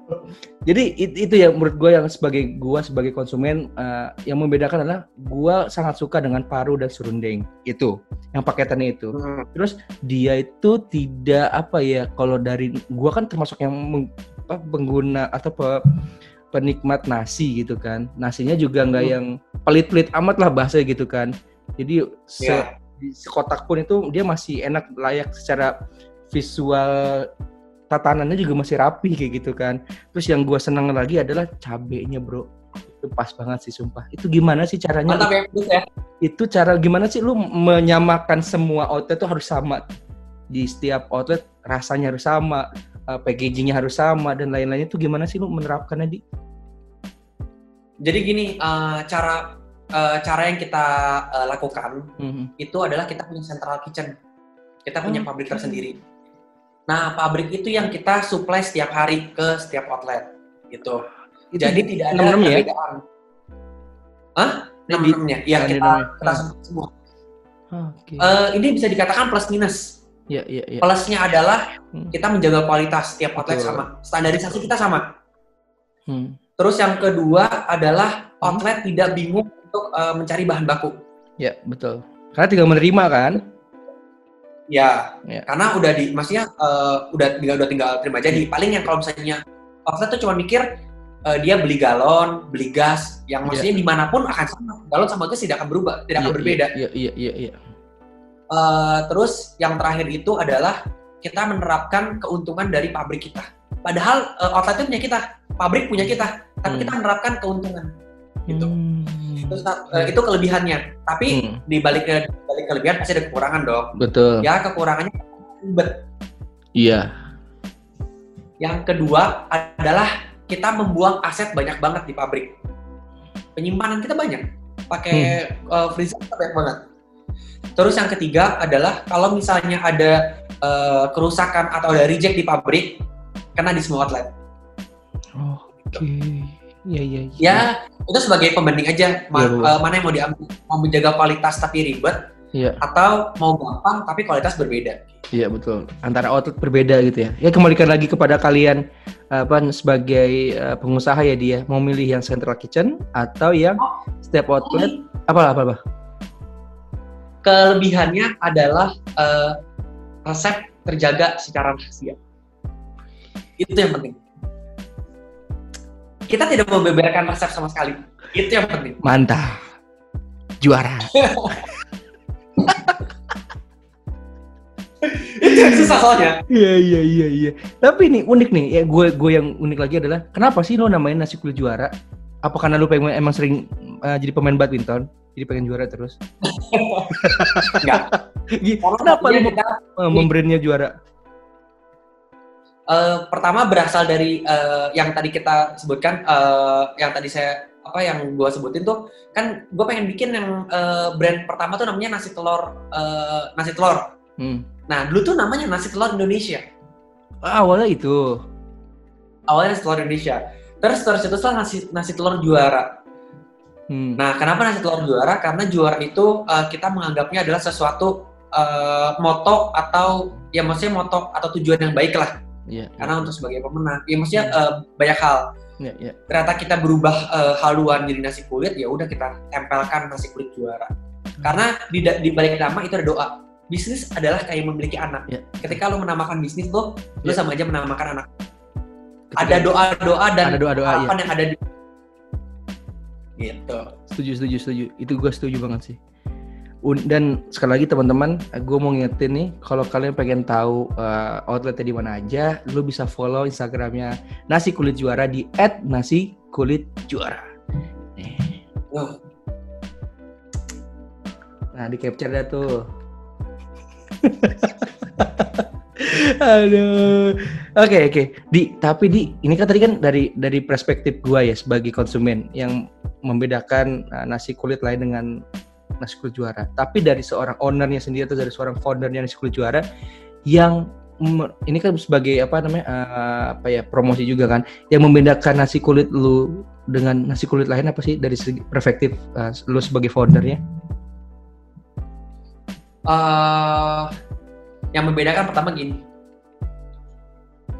[SPEAKER 2] Jadi it- itu ya menurut gue yang sebagai gue sebagai konsumen eh, yang membedakan adalah gue sangat suka dengan paru dan serundeng itu yang paketannya itu.
[SPEAKER 3] Hmm.
[SPEAKER 2] Dia itu tidak apa ya kalau dari gue kan termasuk yang meng- apa, pengguna atau pe- penikmat nasi gitu kan. Nasinya juga nggak
[SPEAKER 3] Hmm.
[SPEAKER 2] yang pelit-pelit amat lah bahasa gitu kan. Jadi se- di sekotak pun itu dia masih enak layak secara visual tatanannya juga masih rapi kayak gitu kan. Terus yang gua senang lagi adalah cabenya bro. Itu pas banget sih sumpah. Itu gimana sih caranya?
[SPEAKER 3] Mantap ya, ya.
[SPEAKER 2] Itu cara gimana sih lu menyamakan semua outlet tuh harus sama di setiap outlet rasanya harus sama, eh, packagingnya harus sama dan lain-lainnya itu gimana sih lu menerapkannya di?
[SPEAKER 3] Jadi gini, eh, cara eh, cara yang kita eh, lakukan
[SPEAKER 2] Mhm.
[SPEAKER 3] itu adalah kita punya central kitchen. Kita punya
[SPEAKER 2] Oke.
[SPEAKER 3] pabrik tersendiri. Nah, pabrik itu yang kita supply setiap hari ke setiap outlet gitu.
[SPEAKER 2] Itu
[SPEAKER 3] Jadi tidak ada
[SPEAKER 2] ya?
[SPEAKER 3] perbedaan. Hah?
[SPEAKER 2] Ini
[SPEAKER 3] Enam
[SPEAKER 2] di-
[SPEAKER 3] enamnya? Iya,
[SPEAKER 2] Ah, di
[SPEAKER 3] kita kita
[SPEAKER 2] Ah.
[SPEAKER 3] semua.
[SPEAKER 2] Oke.
[SPEAKER 3] Eh, ini bisa dikatakan plus minus.
[SPEAKER 2] Iya iya iya.
[SPEAKER 3] Plusnya adalah
[SPEAKER 2] Hmm.
[SPEAKER 3] kita menjaga kualitas setiap outlet
[SPEAKER 2] Betul.
[SPEAKER 3] sama. Standarisasi kita sama.
[SPEAKER 2] Hmm.
[SPEAKER 3] Terus yang kedua adalah
[SPEAKER 2] Hmm.
[SPEAKER 3] outlet tidak bingung untuk eh, mencari bahan baku.
[SPEAKER 2] Ya betul. Karena tinggal menerima kan?
[SPEAKER 3] Ya,
[SPEAKER 2] Ya.
[SPEAKER 3] karena udah di, maksudnya eh, udah tinggal udah tinggal terima jadi. Paling yang kalau misalnya outlet tuh cuma mikir eh, dia beli galon, beli gas, yang maksudnya di mana pun akan sama. Galon sama gas tidak akan berubah, tidak akan
[SPEAKER 2] Iya,
[SPEAKER 3] berbeda.
[SPEAKER 2] Iya iya iya iya.
[SPEAKER 3] Eh, terus yang terakhir itu adalah kita menerapkan keuntungan dari pabrik kita. Padahal eh, outlet punya kita, pabrik punya kita, tapi
[SPEAKER 2] Hmm.
[SPEAKER 3] kita menerapkan keuntungan. Gitu.
[SPEAKER 2] Hmm.
[SPEAKER 3] Terus eh, itu kelebihannya. Tapi
[SPEAKER 2] Hmm.
[SPEAKER 3] di balik ke balik kelebihan pasti ada kekurangan dong.
[SPEAKER 2] Betul.
[SPEAKER 3] Ya kekurangannya ribet.
[SPEAKER 2] Iya.
[SPEAKER 3] Yang kedua adalah kita membuang aset banyak banget di pabrik. Penyimpanan kita banyak. Pakai eh, freezer kita banyak banget. Terus yang ketiga adalah kalau misalnya ada eh, kerusakan atau ada reject di pabrik, kena di semua outlet.
[SPEAKER 2] Oke. Iya iya. iya.
[SPEAKER 3] Ya, itu sebagai pembanding aja ma-
[SPEAKER 2] Iya,
[SPEAKER 3] eh, mana yang mau diambil, mau menjaga kualitas tapi ribet
[SPEAKER 2] Iya.
[SPEAKER 3] atau mau gampang tapi kualitas berbeda.
[SPEAKER 2] Iya betul. Antara outlet berbeda gitu ya. Ya kembalikan lagi kepada kalian apa sebagai eh, pengusaha ya dia mau milih yang central kitchen atau yang setiap outlet apa apa apa.
[SPEAKER 3] Kelebihannya adalah eh, resep terjaga secara rahasia. Itu yang penting. Kita tidak membeberkan resep sama sekali. Itu yang penting.
[SPEAKER 2] Mantap. Juara.
[SPEAKER 3] Itu yang susah soalnya.
[SPEAKER 2] Iya iya iya iya. Tapi nih unik nih, ya gue gue yang unik lagi adalah kenapa sih lo namain nasi kulit juara? Apa karena lo pengen emang sering eh, jadi pemain badminton, jadi pengen juara terus?
[SPEAKER 3] Enggak.
[SPEAKER 2] Kenapa lo
[SPEAKER 3] tadinya kita
[SPEAKER 2] uh, membrandnya juara?
[SPEAKER 3] Eh, pertama berasal dari eh, yang tadi kita sebutkan, eh, yang tadi saya apa yang gua sebutin tuh kan gue pengen bikin yang eh, brand pertama tuh namanya nasi telur eh, nasi telur.
[SPEAKER 2] Hmm.
[SPEAKER 3] Nah dulu tuh namanya nasi telur Indonesia.
[SPEAKER 2] Ah, awalnya itu.
[SPEAKER 3] Awalnya nasi telur Indonesia. Terus terus itu nasi nasi telur juara.
[SPEAKER 2] Hmm.
[SPEAKER 3] Nah kenapa nasi telur juara? Karena juara itu eh, kita menganggapnya adalah sesuatu eh, moto atau ya maksudnya moto atau tujuan yang baik lah.
[SPEAKER 2] Iya.
[SPEAKER 3] Karena untuk sebagai pemenang, ya maksudnya eh, banyak hal.
[SPEAKER 2] Iya, iya.
[SPEAKER 3] ternyata kita berubah eh, haluan jadi nasi kulit ya udah kita tempelkan nasi kulit juara karena di, di balik nama itu ada doa bisnis adalah kayak memiliki anak
[SPEAKER 2] Ya.
[SPEAKER 3] ketika lo menamakan bisnis lo lo
[SPEAKER 2] Ya.
[SPEAKER 3] sama aja menamakan anak
[SPEAKER 2] Ketika-
[SPEAKER 3] ada doa doa dan
[SPEAKER 2] ada doa-doa ya.
[SPEAKER 3] harapan yang ada di gitu
[SPEAKER 2] Setuju, setuju, setuju. Itu gue setuju banget sih. Dan sekali lagi teman-teman, gue mau ngingetin nih, kalau kalian pengen tahu uh, outletnya di mana aja, lu bisa follow Instagramnya Nasi Kulit Juara di @nasi-kulit-juara. Nah, di capture dah tuh. Aduh. Oke, oke. Di, tapi di ini kan tadi kan dari dari perspektif gua ya sebagai konsumen yang membedakan uh, nasi kulit lain dengan nasi kulit juara. Tapi dari seorang ownernya sendiri atau dari seorang foundernya nasi kulit juara yang ini kan sebagai apa namanya uh, apa ya promosi juga kan yang membedakan nasi kulit lu dengan nasi kulit lain apa sih dari segi perspektif uh, lu sebagai foundernya?
[SPEAKER 3] Eh, yang membedakan pertama gini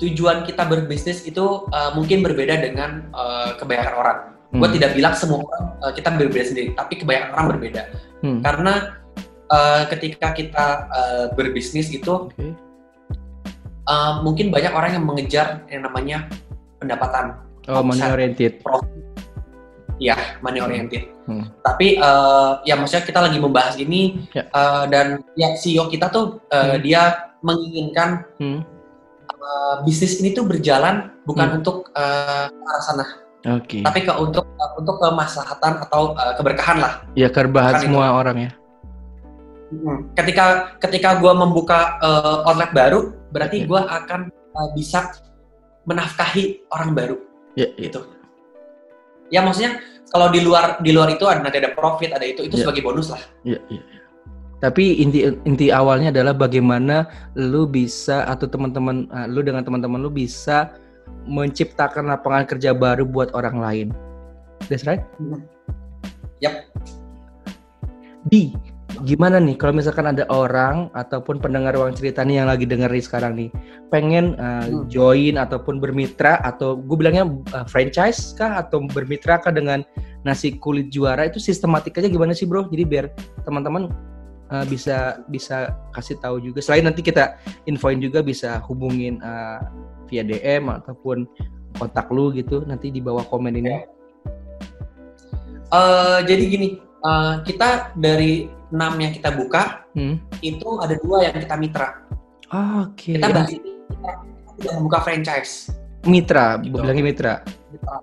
[SPEAKER 3] tujuan kita berbisnis itu uh, mungkin berbeda dengan uh, kebanyakan orang. Gue
[SPEAKER 2] Hmm.
[SPEAKER 3] tidak bilang semua orang uh, kita berbeda sendiri, tapi kebanyakan orang berbeda.
[SPEAKER 2] Hmm.
[SPEAKER 3] Karena uh, ketika kita uh, berbisnis itu
[SPEAKER 2] Oke.
[SPEAKER 3] uh, mungkin banyak orang yang mengejar yang namanya pendapatan,
[SPEAKER 2] Oh, money oriented.
[SPEAKER 3] profit, ya money oriented.
[SPEAKER 2] Hmm.
[SPEAKER 3] Tapi uh, ya maksudnya kita lagi membahas ini
[SPEAKER 2] Ya.
[SPEAKER 3] uh, dan ya CEO kita tuh uh,
[SPEAKER 2] Hmm.
[SPEAKER 3] dia menginginkan
[SPEAKER 2] Hmm.
[SPEAKER 3] uh, bisnis ini tuh berjalan bukan
[SPEAKER 2] Hmm.
[SPEAKER 3] untuk uh, ke arah sana,
[SPEAKER 2] Oke.
[SPEAKER 3] tapi ke untuk untuk kemaslahatan atau uh, keberkahan lah.
[SPEAKER 2] Ya kerbahan
[SPEAKER 3] Kan itu.
[SPEAKER 2] semua orang ya.
[SPEAKER 3] Hmm. Ketika ketika gue membuka uh, outlet baru, berarti
[SPEAKER 2] Oke.
[SPEAKER 3] gue akan uh, bisa menafkahi orang baru
[SPEAKER 2] Ya, ya.
[SPEAKER 3] gitu. Ya maksudnya kalau di luar di luar itu ada nanti ada profit ada itu itu
[SPEAKER 2] Ya.
[SPEAKER 3] sebagai bonus lah.
[SPEAKER 2] Ya, ya. Tapi inti inti awalnya adalah bagaimana lu bisa atau teman-teman uh, lu dengan teman-teman lu bisa menciptakan lapangan kerja baru buat orang lain. That's right?
[SPEAKER 3] Yap.
[SPEAKER 2] Di gimana nih kalau misalkan ada orang ataupun pendengar ruang cerita nih yang lagi dengerin sekarang nih pengen uh,
[SPEAKER 3] Hmm.
[SPEAKER 2] join ataupun bermitra atau gue bilangnya uh, franchise kah atau bermitra kah dengan nasi kulit juara itu sistematikanya gimana sih bro? Jadi biar teman-teman uh, bisa bisa kasih tahu juga. Selain nanti kita infoin juga bisa hubungin uh, via DM ataupun kontak lu gitu nanti di bawah komen ini.
[SPEAKER 3] Eh, jadi gini, eh, kita dari enam yang kita buka
[SPEAKER 2] Hmm.
[SPEAKER 3] itu ada dua yang kita mitra.
[SPEAKER 2] Oke.
[SPEAKER 3] Kita bahas ini kita membuka franchise.
[SPEAKER 2] Mitra,
[SPEAKER 3] Gitu.
[SPEAKER 2] bilangnya mitra.
[SPEAKER 3] Mitra.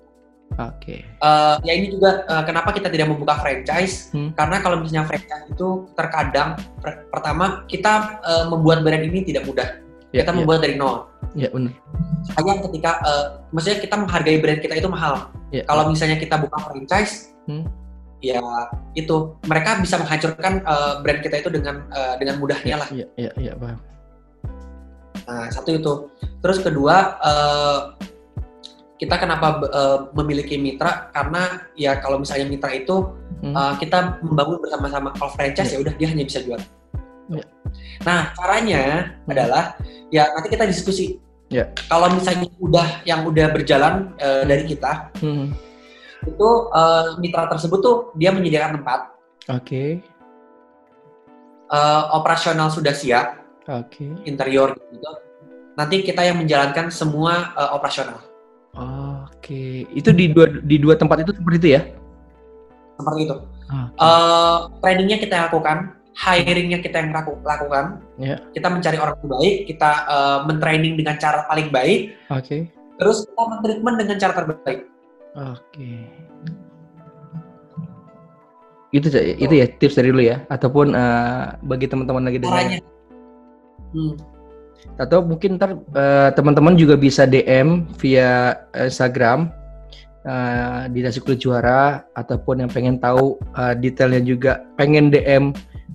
[SPEAKER 2] Oke.
[SPEAKER 3] Eh, ya ini juga eh, kenapa kita tidak membuka franchise?
[SPEAKER 2] Hmm.
[SPEAKER 3] Karena kalau misalnya franchise itu terkadang per- pertama kita eh, membuat brand ini tidak mudah.
[SPEAKER 2] Ya,
[SPEAKER 3] kita
[SPEAKER 2] ya,
[SPEAKER 3] membuat dari nol.
[SPEAKER 2] Ya benar.
[SPEAKER 3] Hanya ketika, eh, maksudnya kita menghargai brand kita itu mahal.
[SPEAKER 2] Ya,
[SPEAKER 3] Kalau misalnya kita buka franchise,
[SPEAKER 2] Hmm.
[SPEAKER 3] ya itu mereka bisa menghancurkan eh, brand kita itu dengan eh, dengan mudahnya lah.
[SPEAKER 2] ya, ya, ya, paham.
[SPEAKER 3] Nah, satu itu. Terus kedua, eh, kita kenapa eh, memiliki mitra? Karena ya kalau misalnya mitra itu
[SPEAKER 2] Hmm.
[SPEAKER 3] eh, kita membangun bersama-sama. Kalau franchise ya udah dia hanya bisa jual.
[SPEAKER 2] Ya.
[SPEAKER 3] Nah, caranya
[SPEAKER 2] Hmm.
[SPEAKER 3] adalah ya nanti kita diskusi.
[SPEAKER 2] Ya.
[SPEAKER 3] Kalau misalnya udah yang udah berjalan eh, dari kita,
[SPEAKER 2] Hmm.
[SPEAKER 3] itu eh, mitra tersebut tuh dia menyediakan tempat,
[SPEAKER 2] Oke,
[SPEAKER 3] eh, operasional sudah siap,
[SPEAKER 2] oke,
[SPEAKER 3] interior gitu. Nanti kita yang menjalankan semua eh, operasional.
[SPEAKER 2] oke. Itu di dua di dua tempat itu seperti itu ya?
[SPEAKER 3] seperti itu.
[SPEAKER 2] Oke.
[SPEAKER 3] Eh, trainingnya kita lakukan, hiringnya kita yang laku- lakukan.
[SPEAKER 2] Ya.
[SPEAKER 3] Kita mencari orang terbaik, kita eh, mentraining dengan cara paling baik,
[SPEAKER 2] Oke,
[SPEAKER 3] terus kita mentreatment dengan cara terbaik.
[SPEAKER 2] oke. Itu itu ya tips dari lu ya, ataupun eh, bagi teman-teman lagi dengar.
[SPEAKER 3] Hmm.
[SPEAKER 2] Atau mungkin ntar eh, teman-teman juga bisa DM via Instagram eh, di nasi kulit juara ataupun yang pengen tahu eh, detailnya juga pengen DM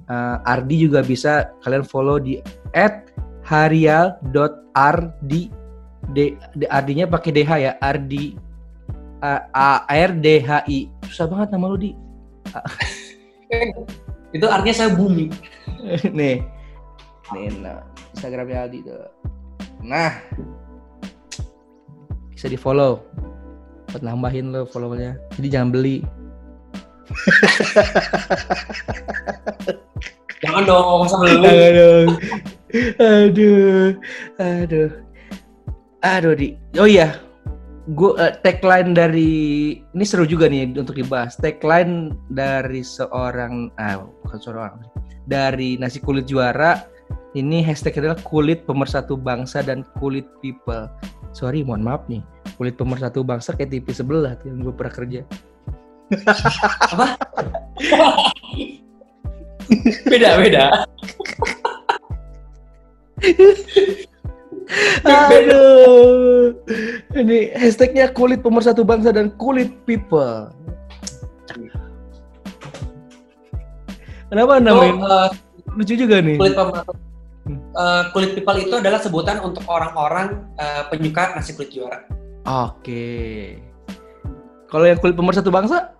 [SPEAKER 2] eh, Ardi juga bisa kalian follow di @harial.ardi d, d ardinya pakai dh ya ardi A- a r d h i. Susah banget nama lu di.
[SPEAKER 3] Itu artinya saya bumi.
[SPEAKER 2] nih. Nih nah, Instagramnya Aldi tuh. Nah. Bisa di follow buat nambahin lo follownya. Jadi jangan beli
[SPEAKER 3] Jangan dong, masa lu.
[SPEAKER 2] aduh aduh aduh. Aduh di. Oh iya. Gue tagline dari ini seru juga nih untuk dibahas. Tagline dari seorang ah bukan seorang dari nasi kulit juara ini hashtag adalah kulit pemersatu bangsa dan kulit people. Sorry mohon maaf nih. Kulit pemersatu bangsa kayak TV sebelah yang gue pernah kerja
[SPEAKER 3] Beda, beda.
[SPEAKER 2] Aduh. Ini hashtagnya kulit pemersatu bangsa dan kulit people. Kenapa
[SPEAKER 3] Itu,
[SPEAKER 2] namain?
[SPEAKER 3] eh,
[SPEAKER 2] Lucu juga nih.
[SPEAKER 3] kulit pemersatu eh, kulit people itu adalah sebutan untuk orang-orang eh, penyuka nasi kulit juara.
[SPEAKER 2] Oke. Kalau yang kulit pemersatu bangsa?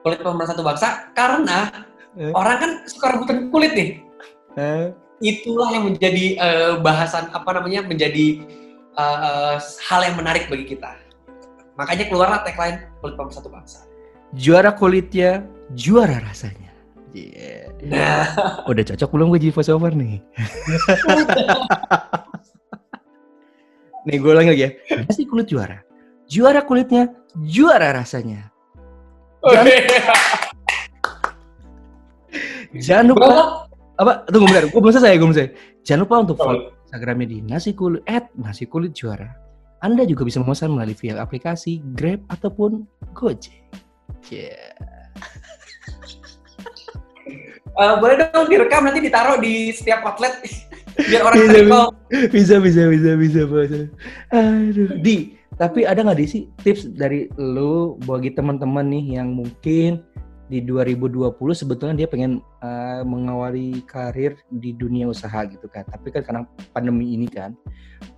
[SPEAKER 3] Kulit pemersatu bangsa karena
[SPEAKER 2] Eh.
[SPEAKER 3] orang kan suka rebutan kulit nih.
[SPEAKER 2] Eh,
[SPEAKER 3] Itulah yang menjadi eh, bahasan apa namanya menjadi uh, hal yang menarik bagi kita. Makanya keluarlah tagline kulit pemersatu bangsa.
[SPEAKER 2] Juara kulitnya, juara rasanya. Yeah.
[SPEAKER 3] Nah,
[SPEAKER 2] Udah cocok belum gue jadi voiceover nih? nih gue ulang lagi ya. Nasi kulit juara. Juara kulitnya, juara rasanya.
[SPEAKER 3] oke.
[SPEAKER 2] Jangan lupa
[SPEAKER 3] Berapa?
[SPEAKER 2] apa? Tunggu bentar, gue belum selesai, gue belum selesai. Jangan lupa untuk
[SPEAKER 3] Oh.
[SPEAKER 2] follow Instagramnya di nasi kulit at nasi kulit juara. Anda juga bisa memesan melalui via aplikasi Grab ataupun Gojek. Yeah.
[SPEAKER 3] Eh, boleh dong direkam nanti ditaruh di setiap outlet biar orang
[SPEAKER 2] Bisa, bisa bisa bisa bisa bisa aduh di tapi ada nggak sih tips dari lu bagi teman-teman nih yang mungkin di 2020 sebetulnya dia pengen eh, mengawali karir di dunia usaha gitu kan? Tapi kan karena pandemi ini kan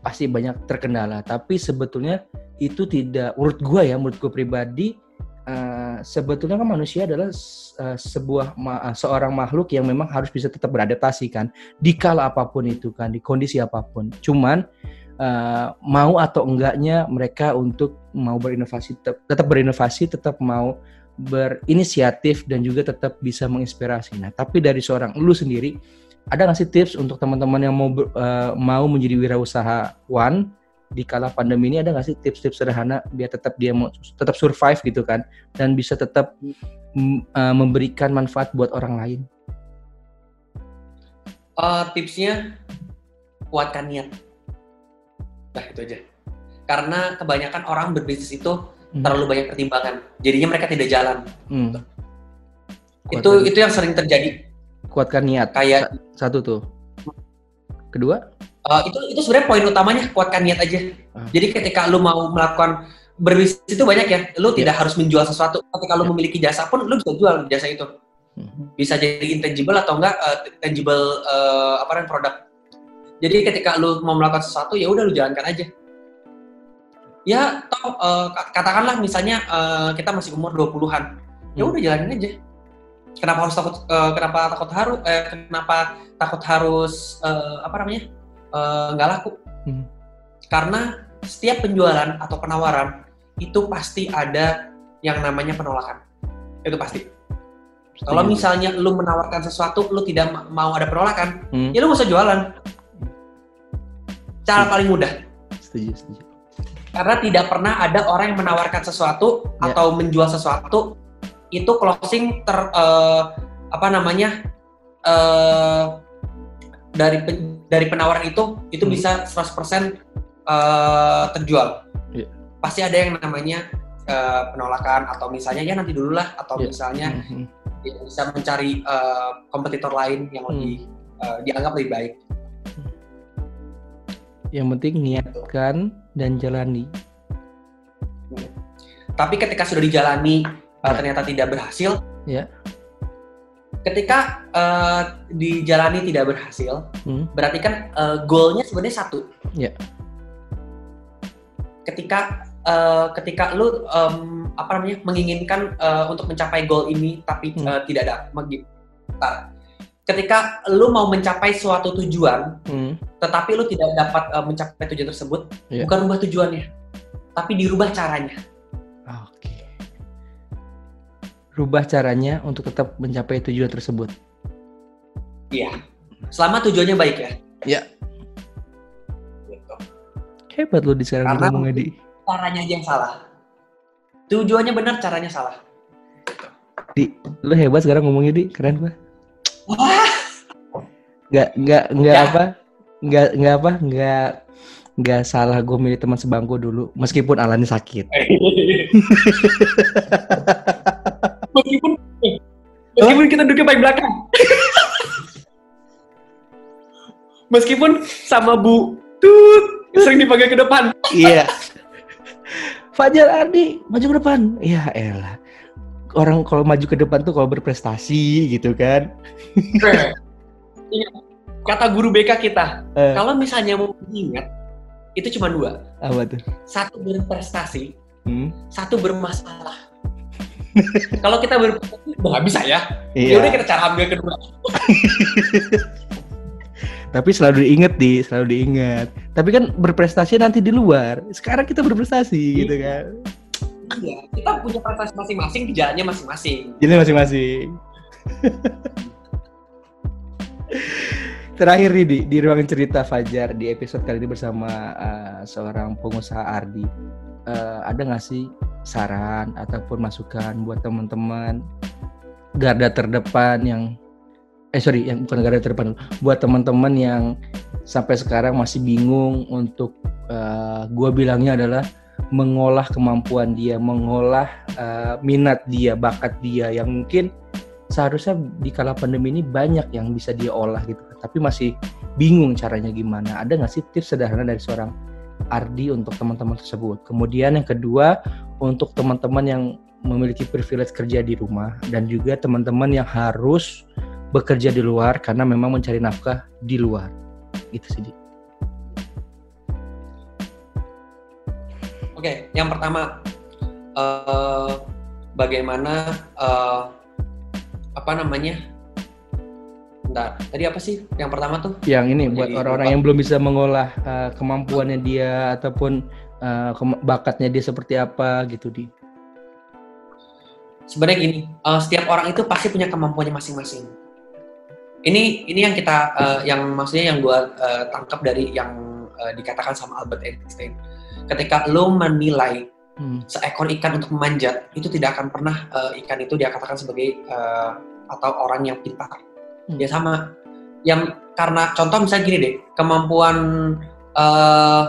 [SPEAKER 2] pasti banyak terkendala. Tapi sebetulnya itu tidak menurut gua ya menurut gua pribadi eh, sebetulnya kan manusia adalah eh, sebuah ma- seorang makhluk yang memang harus bisa tetap beradaptasi kan di kala apa pun itu kan di kondisi apa pun. Cuman eh, mau atau enggaknya mereka untuk mau berinovasi tetap, tetap berinovasi tetap mau berinisiatif dan juga tetap bisa menginspirasi. Nah tapi dari seorang lu sendiri ada nggak sih tips untuk teman-teman yang mau eh, mau menjadi wirausahawan di kala pandemi ini? Ada nggak sih tips-tips sederhana biar tetap dia mau tetap survive gitu kan? Dan bisa tetap eh, memberikan manfaat buat orang lain?
[SPEAKER 3] Eh, tipsnya kuatkan niat. Nah itu aja. Karena kebanyakan orang berbisnis itu
[SPEAKER 2] Hmm.
[SPEAKER 3] terlalu banyak pertimbangan. Jadinya mereka tidak jalan.
[SPEAKER 2] Hmm.
[SPEAKER 3] itu
[SPEAKER 2] Kuatkan-
[SPEAKER 3] itu yang sering terjadi.
[SPEAKER 2] kuatkan niat
[SPEAKER 3] Kayak
[SPEAKER 2] Sa- satu tuh kedua
[SPEAKER 3] eh, itu itu sebenarnya poin utamanya kuatkan niat aja.
[SPEAKER 2] Ah.
[SPEAKER 3] Jadi ketika lu mau melakukan berbisnis itu banyak ya. Lu
[SPEAKER 2] Iya.
[SPEAKER 3] tidak harus menjual sesuatu. Ketika lu
[SPEAKER 2] Iya.
[SPEAKER 3] memiliki jasa pun lu bisa jual jasa itu.
[SPEAKER 2] Hmm.
[SPEAKER 3] Bisa jadi intangible atau enggak eh, tangible eh, apa namanya produk. Jadi ketika lu mau melakukan sesuatu ya udah lu jalankan aja. Ya toh ka- katakanlah misalnya eh, kita masih umur 20-an. Ya
[SPEAKER 2] Hmm.
[SPEAKER 3] udah jalanin aja. Kenapa harus takut eh, kenapa takut harus eh, kenapa takut harus eh, apa namanya? eh, nggak laku?
[SPEAKER 2] Hmm.
[SPEAKER 3] Karena setiap penjualan atau penawaran itu pasti ada yang namanya penolakan. Itu pasti. Kalau misalnya lu menawarkan sesuatu, lu tidak ma- mau ada penolakan,
[SPEAKER 2] Hmm.
[SPEAKER 3] ya lu nggak usah jualan. Cara paling mudah.
[SPEAKER 2] setuju setuju
[SPEAKER 3] Karena tidak pernah ada orang yang menawarkan sesuatu
[SPEAKER 2] Ya.
[SPEAKER 3] atau menjual sesuatu itu closing ter eh, apa namanya eh, dari pen- dari penawaran itu itu
[SPEAKER 2] Hmm.
[SPEAKER 3] bisa 100% eh, terjual.
[SPEAKER 2] Iya.
[SPEAKER 3] Pasti ada yang namanya eh, penolakan atau misalnya ya nanti dulu lah atau
[SPEAKER 2] Iya.
[SPEAKER 3] misalnya
[SPEAKER 2] Mhm.
[SPEAKER 3] dia bisa mencari eh, kompetitor lain yang
[SPEAKER 2] Hmm.
[SPEAKER 3] lebih eh, dianggap lebih baik.
[SPEAKER 2] Yang penting niatkan dan jalani
[SPEAKER 3] Tapi ketika sudah dijalani uh,
[SPEAKER 2] Ya.
[SPEAKER 3] ternyata tidak berhasil.
[SPEAKER 2] Ya.
[SPEAKER 3] Ketika uh, dijalani tidak berhasil,
[SPEAKER 2] Hmm.
[SPEAKER 3] berarti kan uh, goalnya sebenarnya satu.
[SPEAKER 2] Ya.
[SPEAKER 3] Ketika uh, ketika lu um, apa namanya menginginkan uh, untuk mencapai goal ini tapi
[SPEAKER 2] Hmm.
[SPEAKER 3] uh, tidak ada bentar. Ketika lu mau mencapai suatu tujuan,
[SPEAKER 2] Hmm.
[SPEAKER 3] tetapi lu tidak dapat uh, mencapai tujuan tersebut,
[SPEAKER 2] Ya.
[SPEAKER 3] bukan rubah tujuannya, tapi dirubah caranya.
[SPEAKER 2] oke rubah caranya untuk tetap mencapai tujuan tersebut
[SPEAKER 3] Iya. Selama tujuannya baik ya.
[SPEAKER 2] Ya.
[SPEAKER 3] Gitu.
[SPEAKER 2] hebat lo di sekarang
[SPEAKER 3] Karena-
[SPEAKER 2] ngomong di
[SPEAKER 3] caranya aja yang salah. Tujuannya benar, caranya salah.
[SPEAKER 2] di lo hebat sekarang ngomongnya di keren pak
[SPEAKER 3] Wah,
[SPEAKER 2] nggak nggak nggak.
[SPEAKER 3] Ya.
[SPEAKER 2] apa? Nggak nggak apa? Nggak nggak salah gue milih teman sebangku dulu meskipun Alani sakit.
[SPEAKER 3] Meskipun meskipun kita duduknya paling belakang. meskipun sama Bu Tut sering dipanggil ke depan.
[SPEAKER 2] iya. Fajar Ardi maju ke depan. Ya elah orang kalau maju ke depan tuh kalau berprestasi gitu kan
[SPEAKER 3] Iya. Kata guru BK kita,
[SPEAKER 2] Eh.
[SPEAKER 3] kalau misalnya mau ingat, itu cuma dua.
[SPEAKER 2] apa tuh
[SPEAKER 3] Satu berprestasi,
[SPEAKER 2] hmm?
[SPEAKER 3] satu bermasalah. kalau kita berprestasi, udah bisa ya. Ya
[SPEAKER 2] iya
[SPEAKER 3] udah kita cara ambil kedua.
[SPEAKER 2] Tapi selalu diinget di, selalu diingat. Tapi kan berprestasi nanti di luar. Sekarang kita berprestasi iya. gitu kan.
[SPEAKER 3] Iya, kita punya prestasi masing-masing, kerjaannya masing-masing.
[SPEAKER 2] Jadi masing-masing. Terakhir nih di, di ruang cerita Fajar di episode kali ini bersama uh, seorang pengusaha Ardi. Uh, ada nggak sih saran ataupun masukan buat teman-teman garda terdepan yang eh sorry yang bukan garda terdepan buat teman-teman yang sampai sekarang masih bingung untuk uh, eh, gue bilangnya adalah mengolah kemampuan dia, mengolah uh, minat dia, bakat dia yang mungkin seharusnya di kala pandemi ini banyak yang bisa dia olah gitu, tapi masih bingung caranya gimana. Ada nggak sih tips sederhana dari seorang Ardi untuk teman-teman tersebut? Kemudian yang kedua untuk teman-teman yang memiliki privilege kerja di rumah dan juga teman-teman yang harus bekerja di luar karena memang mencari nafkah di luar. Itu sih.
[SPEAKER 3] Oke, yang pertama uh, bagaimana uh, apa namanya? Bentar, tadi apa sih yang pertama tuh?
[SPEAKER 2] Yang ini buat orang-orang yang belum bisa mengolah uh, kemampuannya dia ataupun uh, bakatnya dia seperti apa gitu di.
[SPEAKER 3] Sebenarnya gini, uh, setiap orang itu pasti punya kemampuannya masing-masing ini ini yang kita uh, yang maksudnya yang gue uh, tangkap dari yang uh, dikatakan sama Albert Einstein ketika lo menilai hmm. seekor ikan untuk memanjat itu tidak akan pernah uh, ikan itu dia katakan sebagai uh, atau orang yang pintar hmm. ya sama yang karena contoh misalnya gini deh kemampuan uh,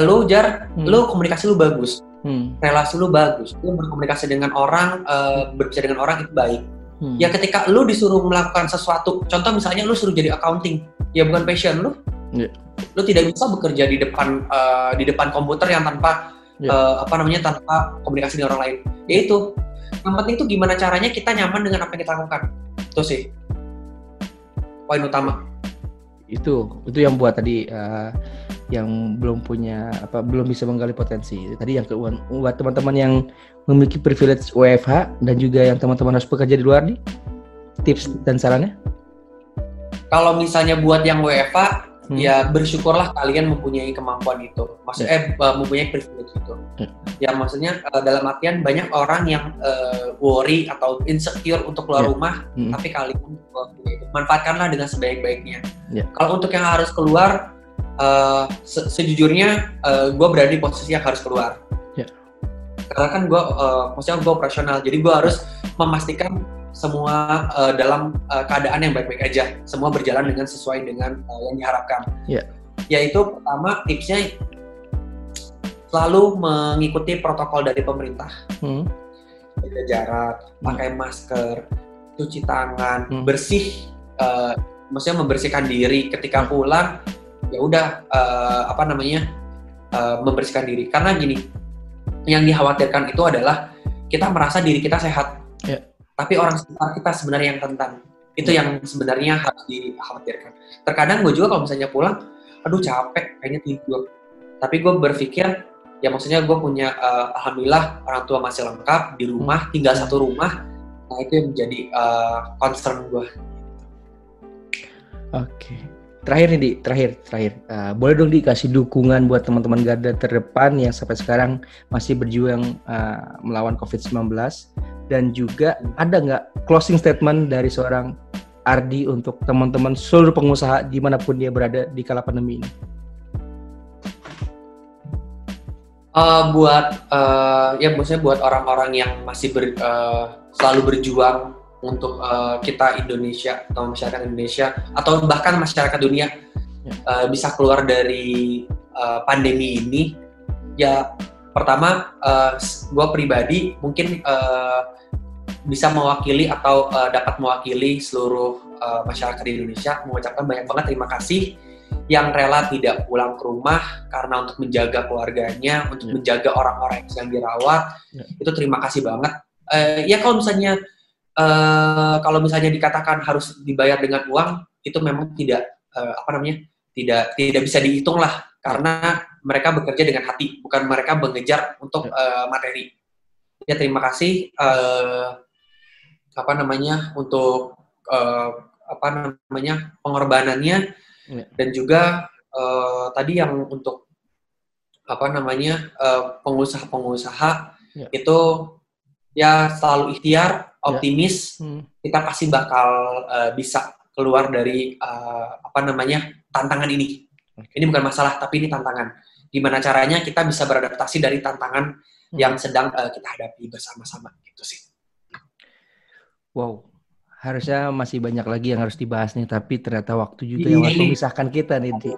[SPEAKER 3] lo jar hmm. lo komunikasi lo bagus hmm. relasi lo bagus lo berkomunikasi dengan orang uh, berbicara dengan orang itu baik Hmm. Ya ketika lu disuruh melakukan sesuatu, contoh misalnya lu suruh jadi accounting, ya bukan passion lu. Yeah. Lu tidak bisa bekerja di depan uh, di depan komputer yang tanpa yeah. Ya. uh, apa namanya tanpa komunikasi dengan orang lain. Ya itu. Yang penting itu gimana caranya kita nyaman dengan apa yang kita lakukan. Itu sih poin utama.
[SPEAKER 2] Itu itu yang buat tadi uh, yang belum punya apa belum bisa menggali potensi. Tadi yang kedua buat teman-teman yang memiliki privilege WFH dan juga yang teman-teman harus bekerja di luar nih tips dan sarannya?
[SPEAKER 3] Kalau misalnya buat yang WFH hmm. ya bersyukurlah kalian mempunyai kemampuan itu. Maksudnya yeah. eh, mempunyai privilege itu. Yeah. Ya maksudnya uh, dalam artian banyak orang yang uh, worry atau insecure untuk keluar yeah. rumah hmm. tapi kalian itu. Manfaatkanlah dengan sebaik-baiknya. Yeah. Kalau untuk yang harus keluar uh, se sejujurnya uh, gue berada di posisi yang harus keluar. Yeah. Karena kan gue, uh, maksudnya gue operasional, jadi gue harus memastikan semua uh, dalam uh, keadaan yang baik-baik aja, semua berjalan dengan sesuai dengan uh, yang diharapkan. Yeah. Yaitu pertama tipsnya selalu mengikuti protokol dari pemerintah, hmm. jaga jarak, hmm. pakai masker, cuci tangan, hmm. bersih, uh, maksudnya membersihkan diri ketika hmm. pulang ya udah uh, apa namanya uh, membersihkan diri karena gini yang dikhawatirkan itu adalah kita merasa diri kita sehat yeah. Tapi orang sekitar kita sebenarnya yang rentan itu yeah. yang sebenarnya harus dikhawatirkan. Terkadang gue juga kalau misalnya pulang aduh capek kayaknya tidur. Tapi gue berpikir ya maksudnya gue punya uh, alhamdulillah orang tua masih lengkap di rumah hmm. tinggal satu rumah nah itu yang menjadi uh, concern gue
[SPEAKER 2] oke. Okay terakhir nih di. Terakhir terakhir. Uh, boleh dong dikasih dukungan buat teman-teman garda terdepan yang sampai sekarang masih berjuang uh, melawan COVID-19 dan juga ada nggak closing statement dari seorang Ardi untuk teman-teman seluruh pengusaha di mana pun dia berada di kala pandemi ini?
[SPEAKER 3] Uh, buat uh, ya maksudnya buat orang-orang yang masih ber, uh, selalu berjuang untuk uh, kita Indonesia atau masyarakat Indonesia atau bahkan masyarakat dunia uh, bisa keluar dari uh, pandemi ini ya pertama uh, gue pribadi mungkin uh, bisa mewakili atau uh, dapat mewakili seluruh uh, masyarakat di Indonesia mengucapkan banyak banget terima kasih yang rela tidak pulang ke rumah karena untuk menjaga keluarganya, untuk yeah. menjaga orang-orang yang sedang dirawat, yeah. itu terima kasih banget. Uh, ya kalau misalnya uh, kalau misalnya dikatakan harus dibayar dengan uang itu memang tidak uh, apa namanya tidak tidak bisa dihitung lah karena mereka bekerja dengan hati bukan mereka mengejar untuk uh, materi ya terima kasih uh, apa namanya untuk uh, apa namanya pengorbanannya Ya. Dan juga uh, tadi yang untuk apa namanya uh, pengusaha-pengusaha ya. itu ya selalu ikhtiar, ya. optimis, ya. hmm. kita pasti bakal uh, bisa keluar dari uh, apa namanya tantangan ini. Ini bukan masalah, tapi ini tantangan. Gimana caranya kita bisa beradaptasi dari tantangan hmm. yang sedang uh, kita hadapi bersama-sama.
[SPEAKER 2] Wow, harusnya masih banyak lagi yang harus dibahas nih, tapi ternyata waktu juga yang waktu memisahkan kita nih. Di.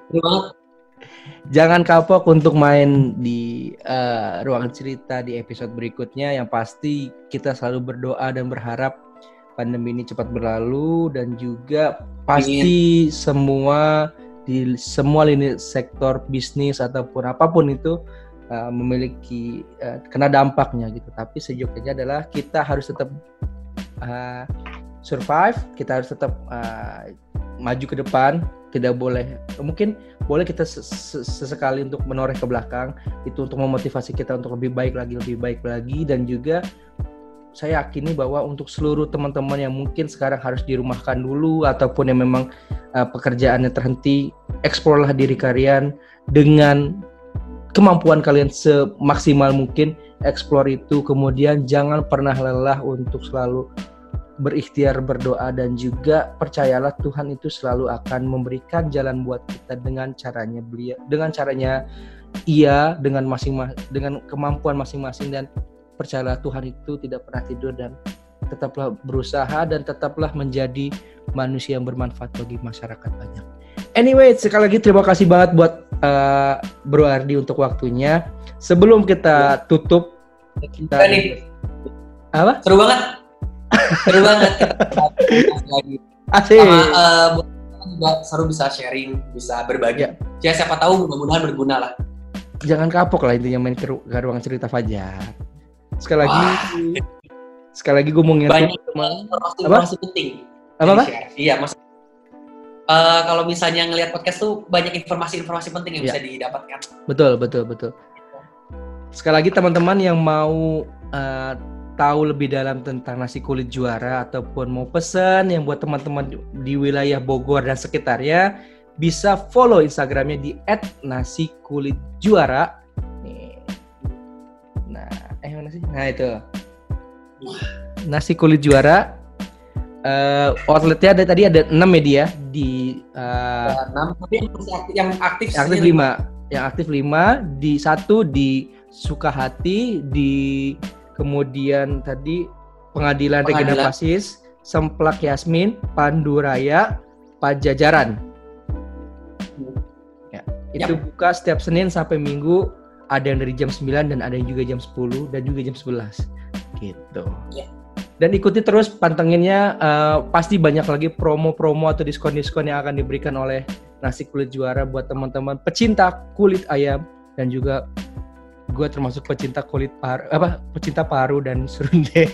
[SPEAKER 2] Jangan kapok untuk main di uh, ruang cerita di episode berikutnya. Yang pasti kita selalu berdoa dan berharap pandemi ini cepat berlalu dan juga pasti Ingin. semua di semua lini sektor bisnis ataupun apa pun itu uh, memiliki uh, kena dampaknya gitu. Tapi sejujurnya adalah kita harus tetap uh, survive, kita harus tetap uh, maju ke depan, tidak boleh mungkin boleh kita sesekali untuk menoreh ke belakang. Itu untuk memotivasi kita untuk lebih baik lagi lebih baik lagi. Dan juga saya yakini bahwa untuk seluruh teman-teman yang mungkin sekarang harus dirumahkan dulu ataupun yang memang uh, pekerjaannya terhenti eksplorlah diri kalian dengan kemampuan kalian semaksimal mungkin eksplor itu kemudian jangan pernah lelah untuk selalu berikhtiar berdoa dan juga percayalah Tuhan itu selalu akan memberikan jalan buat kita dengan caranya beliau dengan caranya ia dengan masing dengan kemampuan masing-masing dan percayalah Tuhan itu tidak pernah tidur dan tetaplah berusaha dan tetaplah menjadi manusia yang bermanfaat bagi masyarakat banyak. Anyway, sekali lagi terima kasih banget buat uh, Bro Ardi untuk waktunya. Sebelum kita tutup kita
[SPEAKER 3] nih. Apa? Seru banget. Seru banget. Lagi Asik. sama uh, juga seru bisa sharing bisa berbagi. Ya. ya siapa tahu mudah-mudahan berguna lah.
[SPEAKER 2] Jangan kapok lah intinya main ke, ke ruang cerita Fajar. Sekali lagi sekali lagi gue mau
[SPEAKER 3] banyak informasi penting.
[SPEAKER 2] Apa apa?
[SPEAKER 3] Iya mas uh, kalau misalnya ngelihat podcast tuh banyak informasi-informasi penting yang ya. bisa didapatkan
[SPEAKER 2] betul betul betul sekali lagi teman-teman yang mau uh, tahu lebih dalam tentang nasi kulit juara ataupun mau pesan yang buat teman-teman di wilayah Bogor dan sekitarnya bisa follow Instagramnya di @nasi_kulit_juara. Nih. Nah, eh mana sih? Nah itu. Nasi kulit juara. Uh, outletnya ada tadi ada enam media di uh, enam tapi yang aktif aktif lima yang aktif lima di satu di Sukahati di kemudian tadi pengadilan, pengadilan. Regina Pasis, Semplak Yasmin, Pandu Raya, Pajajaran. Ya, itu yep. buka setiap Senin sampai Minggu, ada yang dari jam 9 dan ada yang juga jam 10 dan juga jam 11. Gitu. Yep. Dan ikuti terus pantenginnya uh, pasti banyak lagi promo-promo atau diskon-diskon yang akan diberikan oleh nasi kulit juara buat teman-teman pecinta kulit ayam dan juga gue termasuk pecinta kulit paru apa pecinta paru dan serundeng.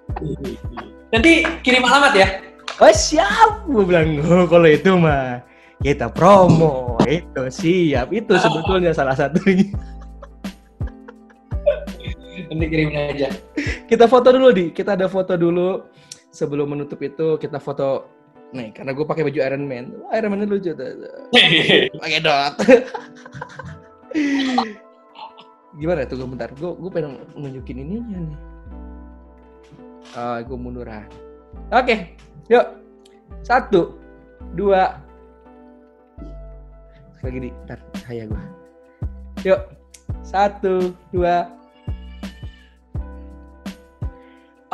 [SPEAKER 3] Nanti kirim alamat ya.
[SPEAKER 2] Oh siap gue bilang oh, kalau itu mah kita promo. Itu siap itu sebetulnya salah satunya.
[SPEAKER 3] Nanti kirim aja
[SPEAKER 2] kita foto dulu di. Kita ada foto dulu. Sebelum menutup itu kita foto. Nih karena gue pakai baju Iron Man. Iron Man lucu tuh. Pakai dot. Gimana? Tuh bentar. Gue gue pengen nunjukin ininya nih. Ah uh, gue munduran oke okay, yuk. Satu dua. Lagi di. Ntar saya gue yuk. Satu dua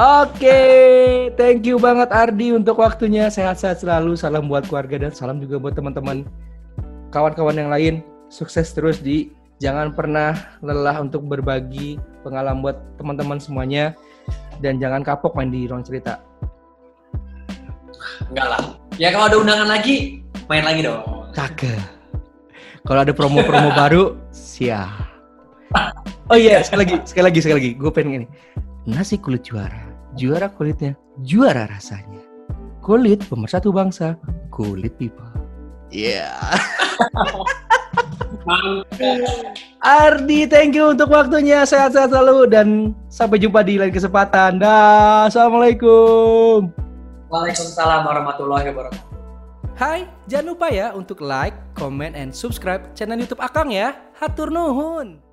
[SPEAKER 2] Oke, okay, thank you banget Ardi untuk waktunya. Sehat-sehat selalu. Salam buat keluarga dan salam juga buat teman-teman kawan-kawan yang lain. Sukses terus di jangan pernah lelah untuk berbagi pengalaman buat teman-teman semuanya dan jangan kapok main di ruang cerita.
[SPEAKER 3] Enggak lah. Ya kalau ada undangan lagi, main lagi dong.
[SPEAKER 2] Kagak. Kalau ada promo-promo baru, siap. Oh iya, sekali lagi, sekali lagi, sekali lagi. Gue pengen ini. Nasi kulit juara. Juara kulitnya, juara rasanya. Kulit pemersatu bangsa, kulit people. Iya. Yeah. Ardi, thank you untuk waktunya. Sehat-sehat selalu dan sampai jumpa di lain kesempatan. Dah, assalamualaikum.
[SPEAKER 3] Waalaikumsalam warahmatullahi wabarakatuh.
[SPEAKER 2] Hai, jangan lupa ya untuk like, comment, and subscribe channel YouTube Akang ya. Hatur nuhun.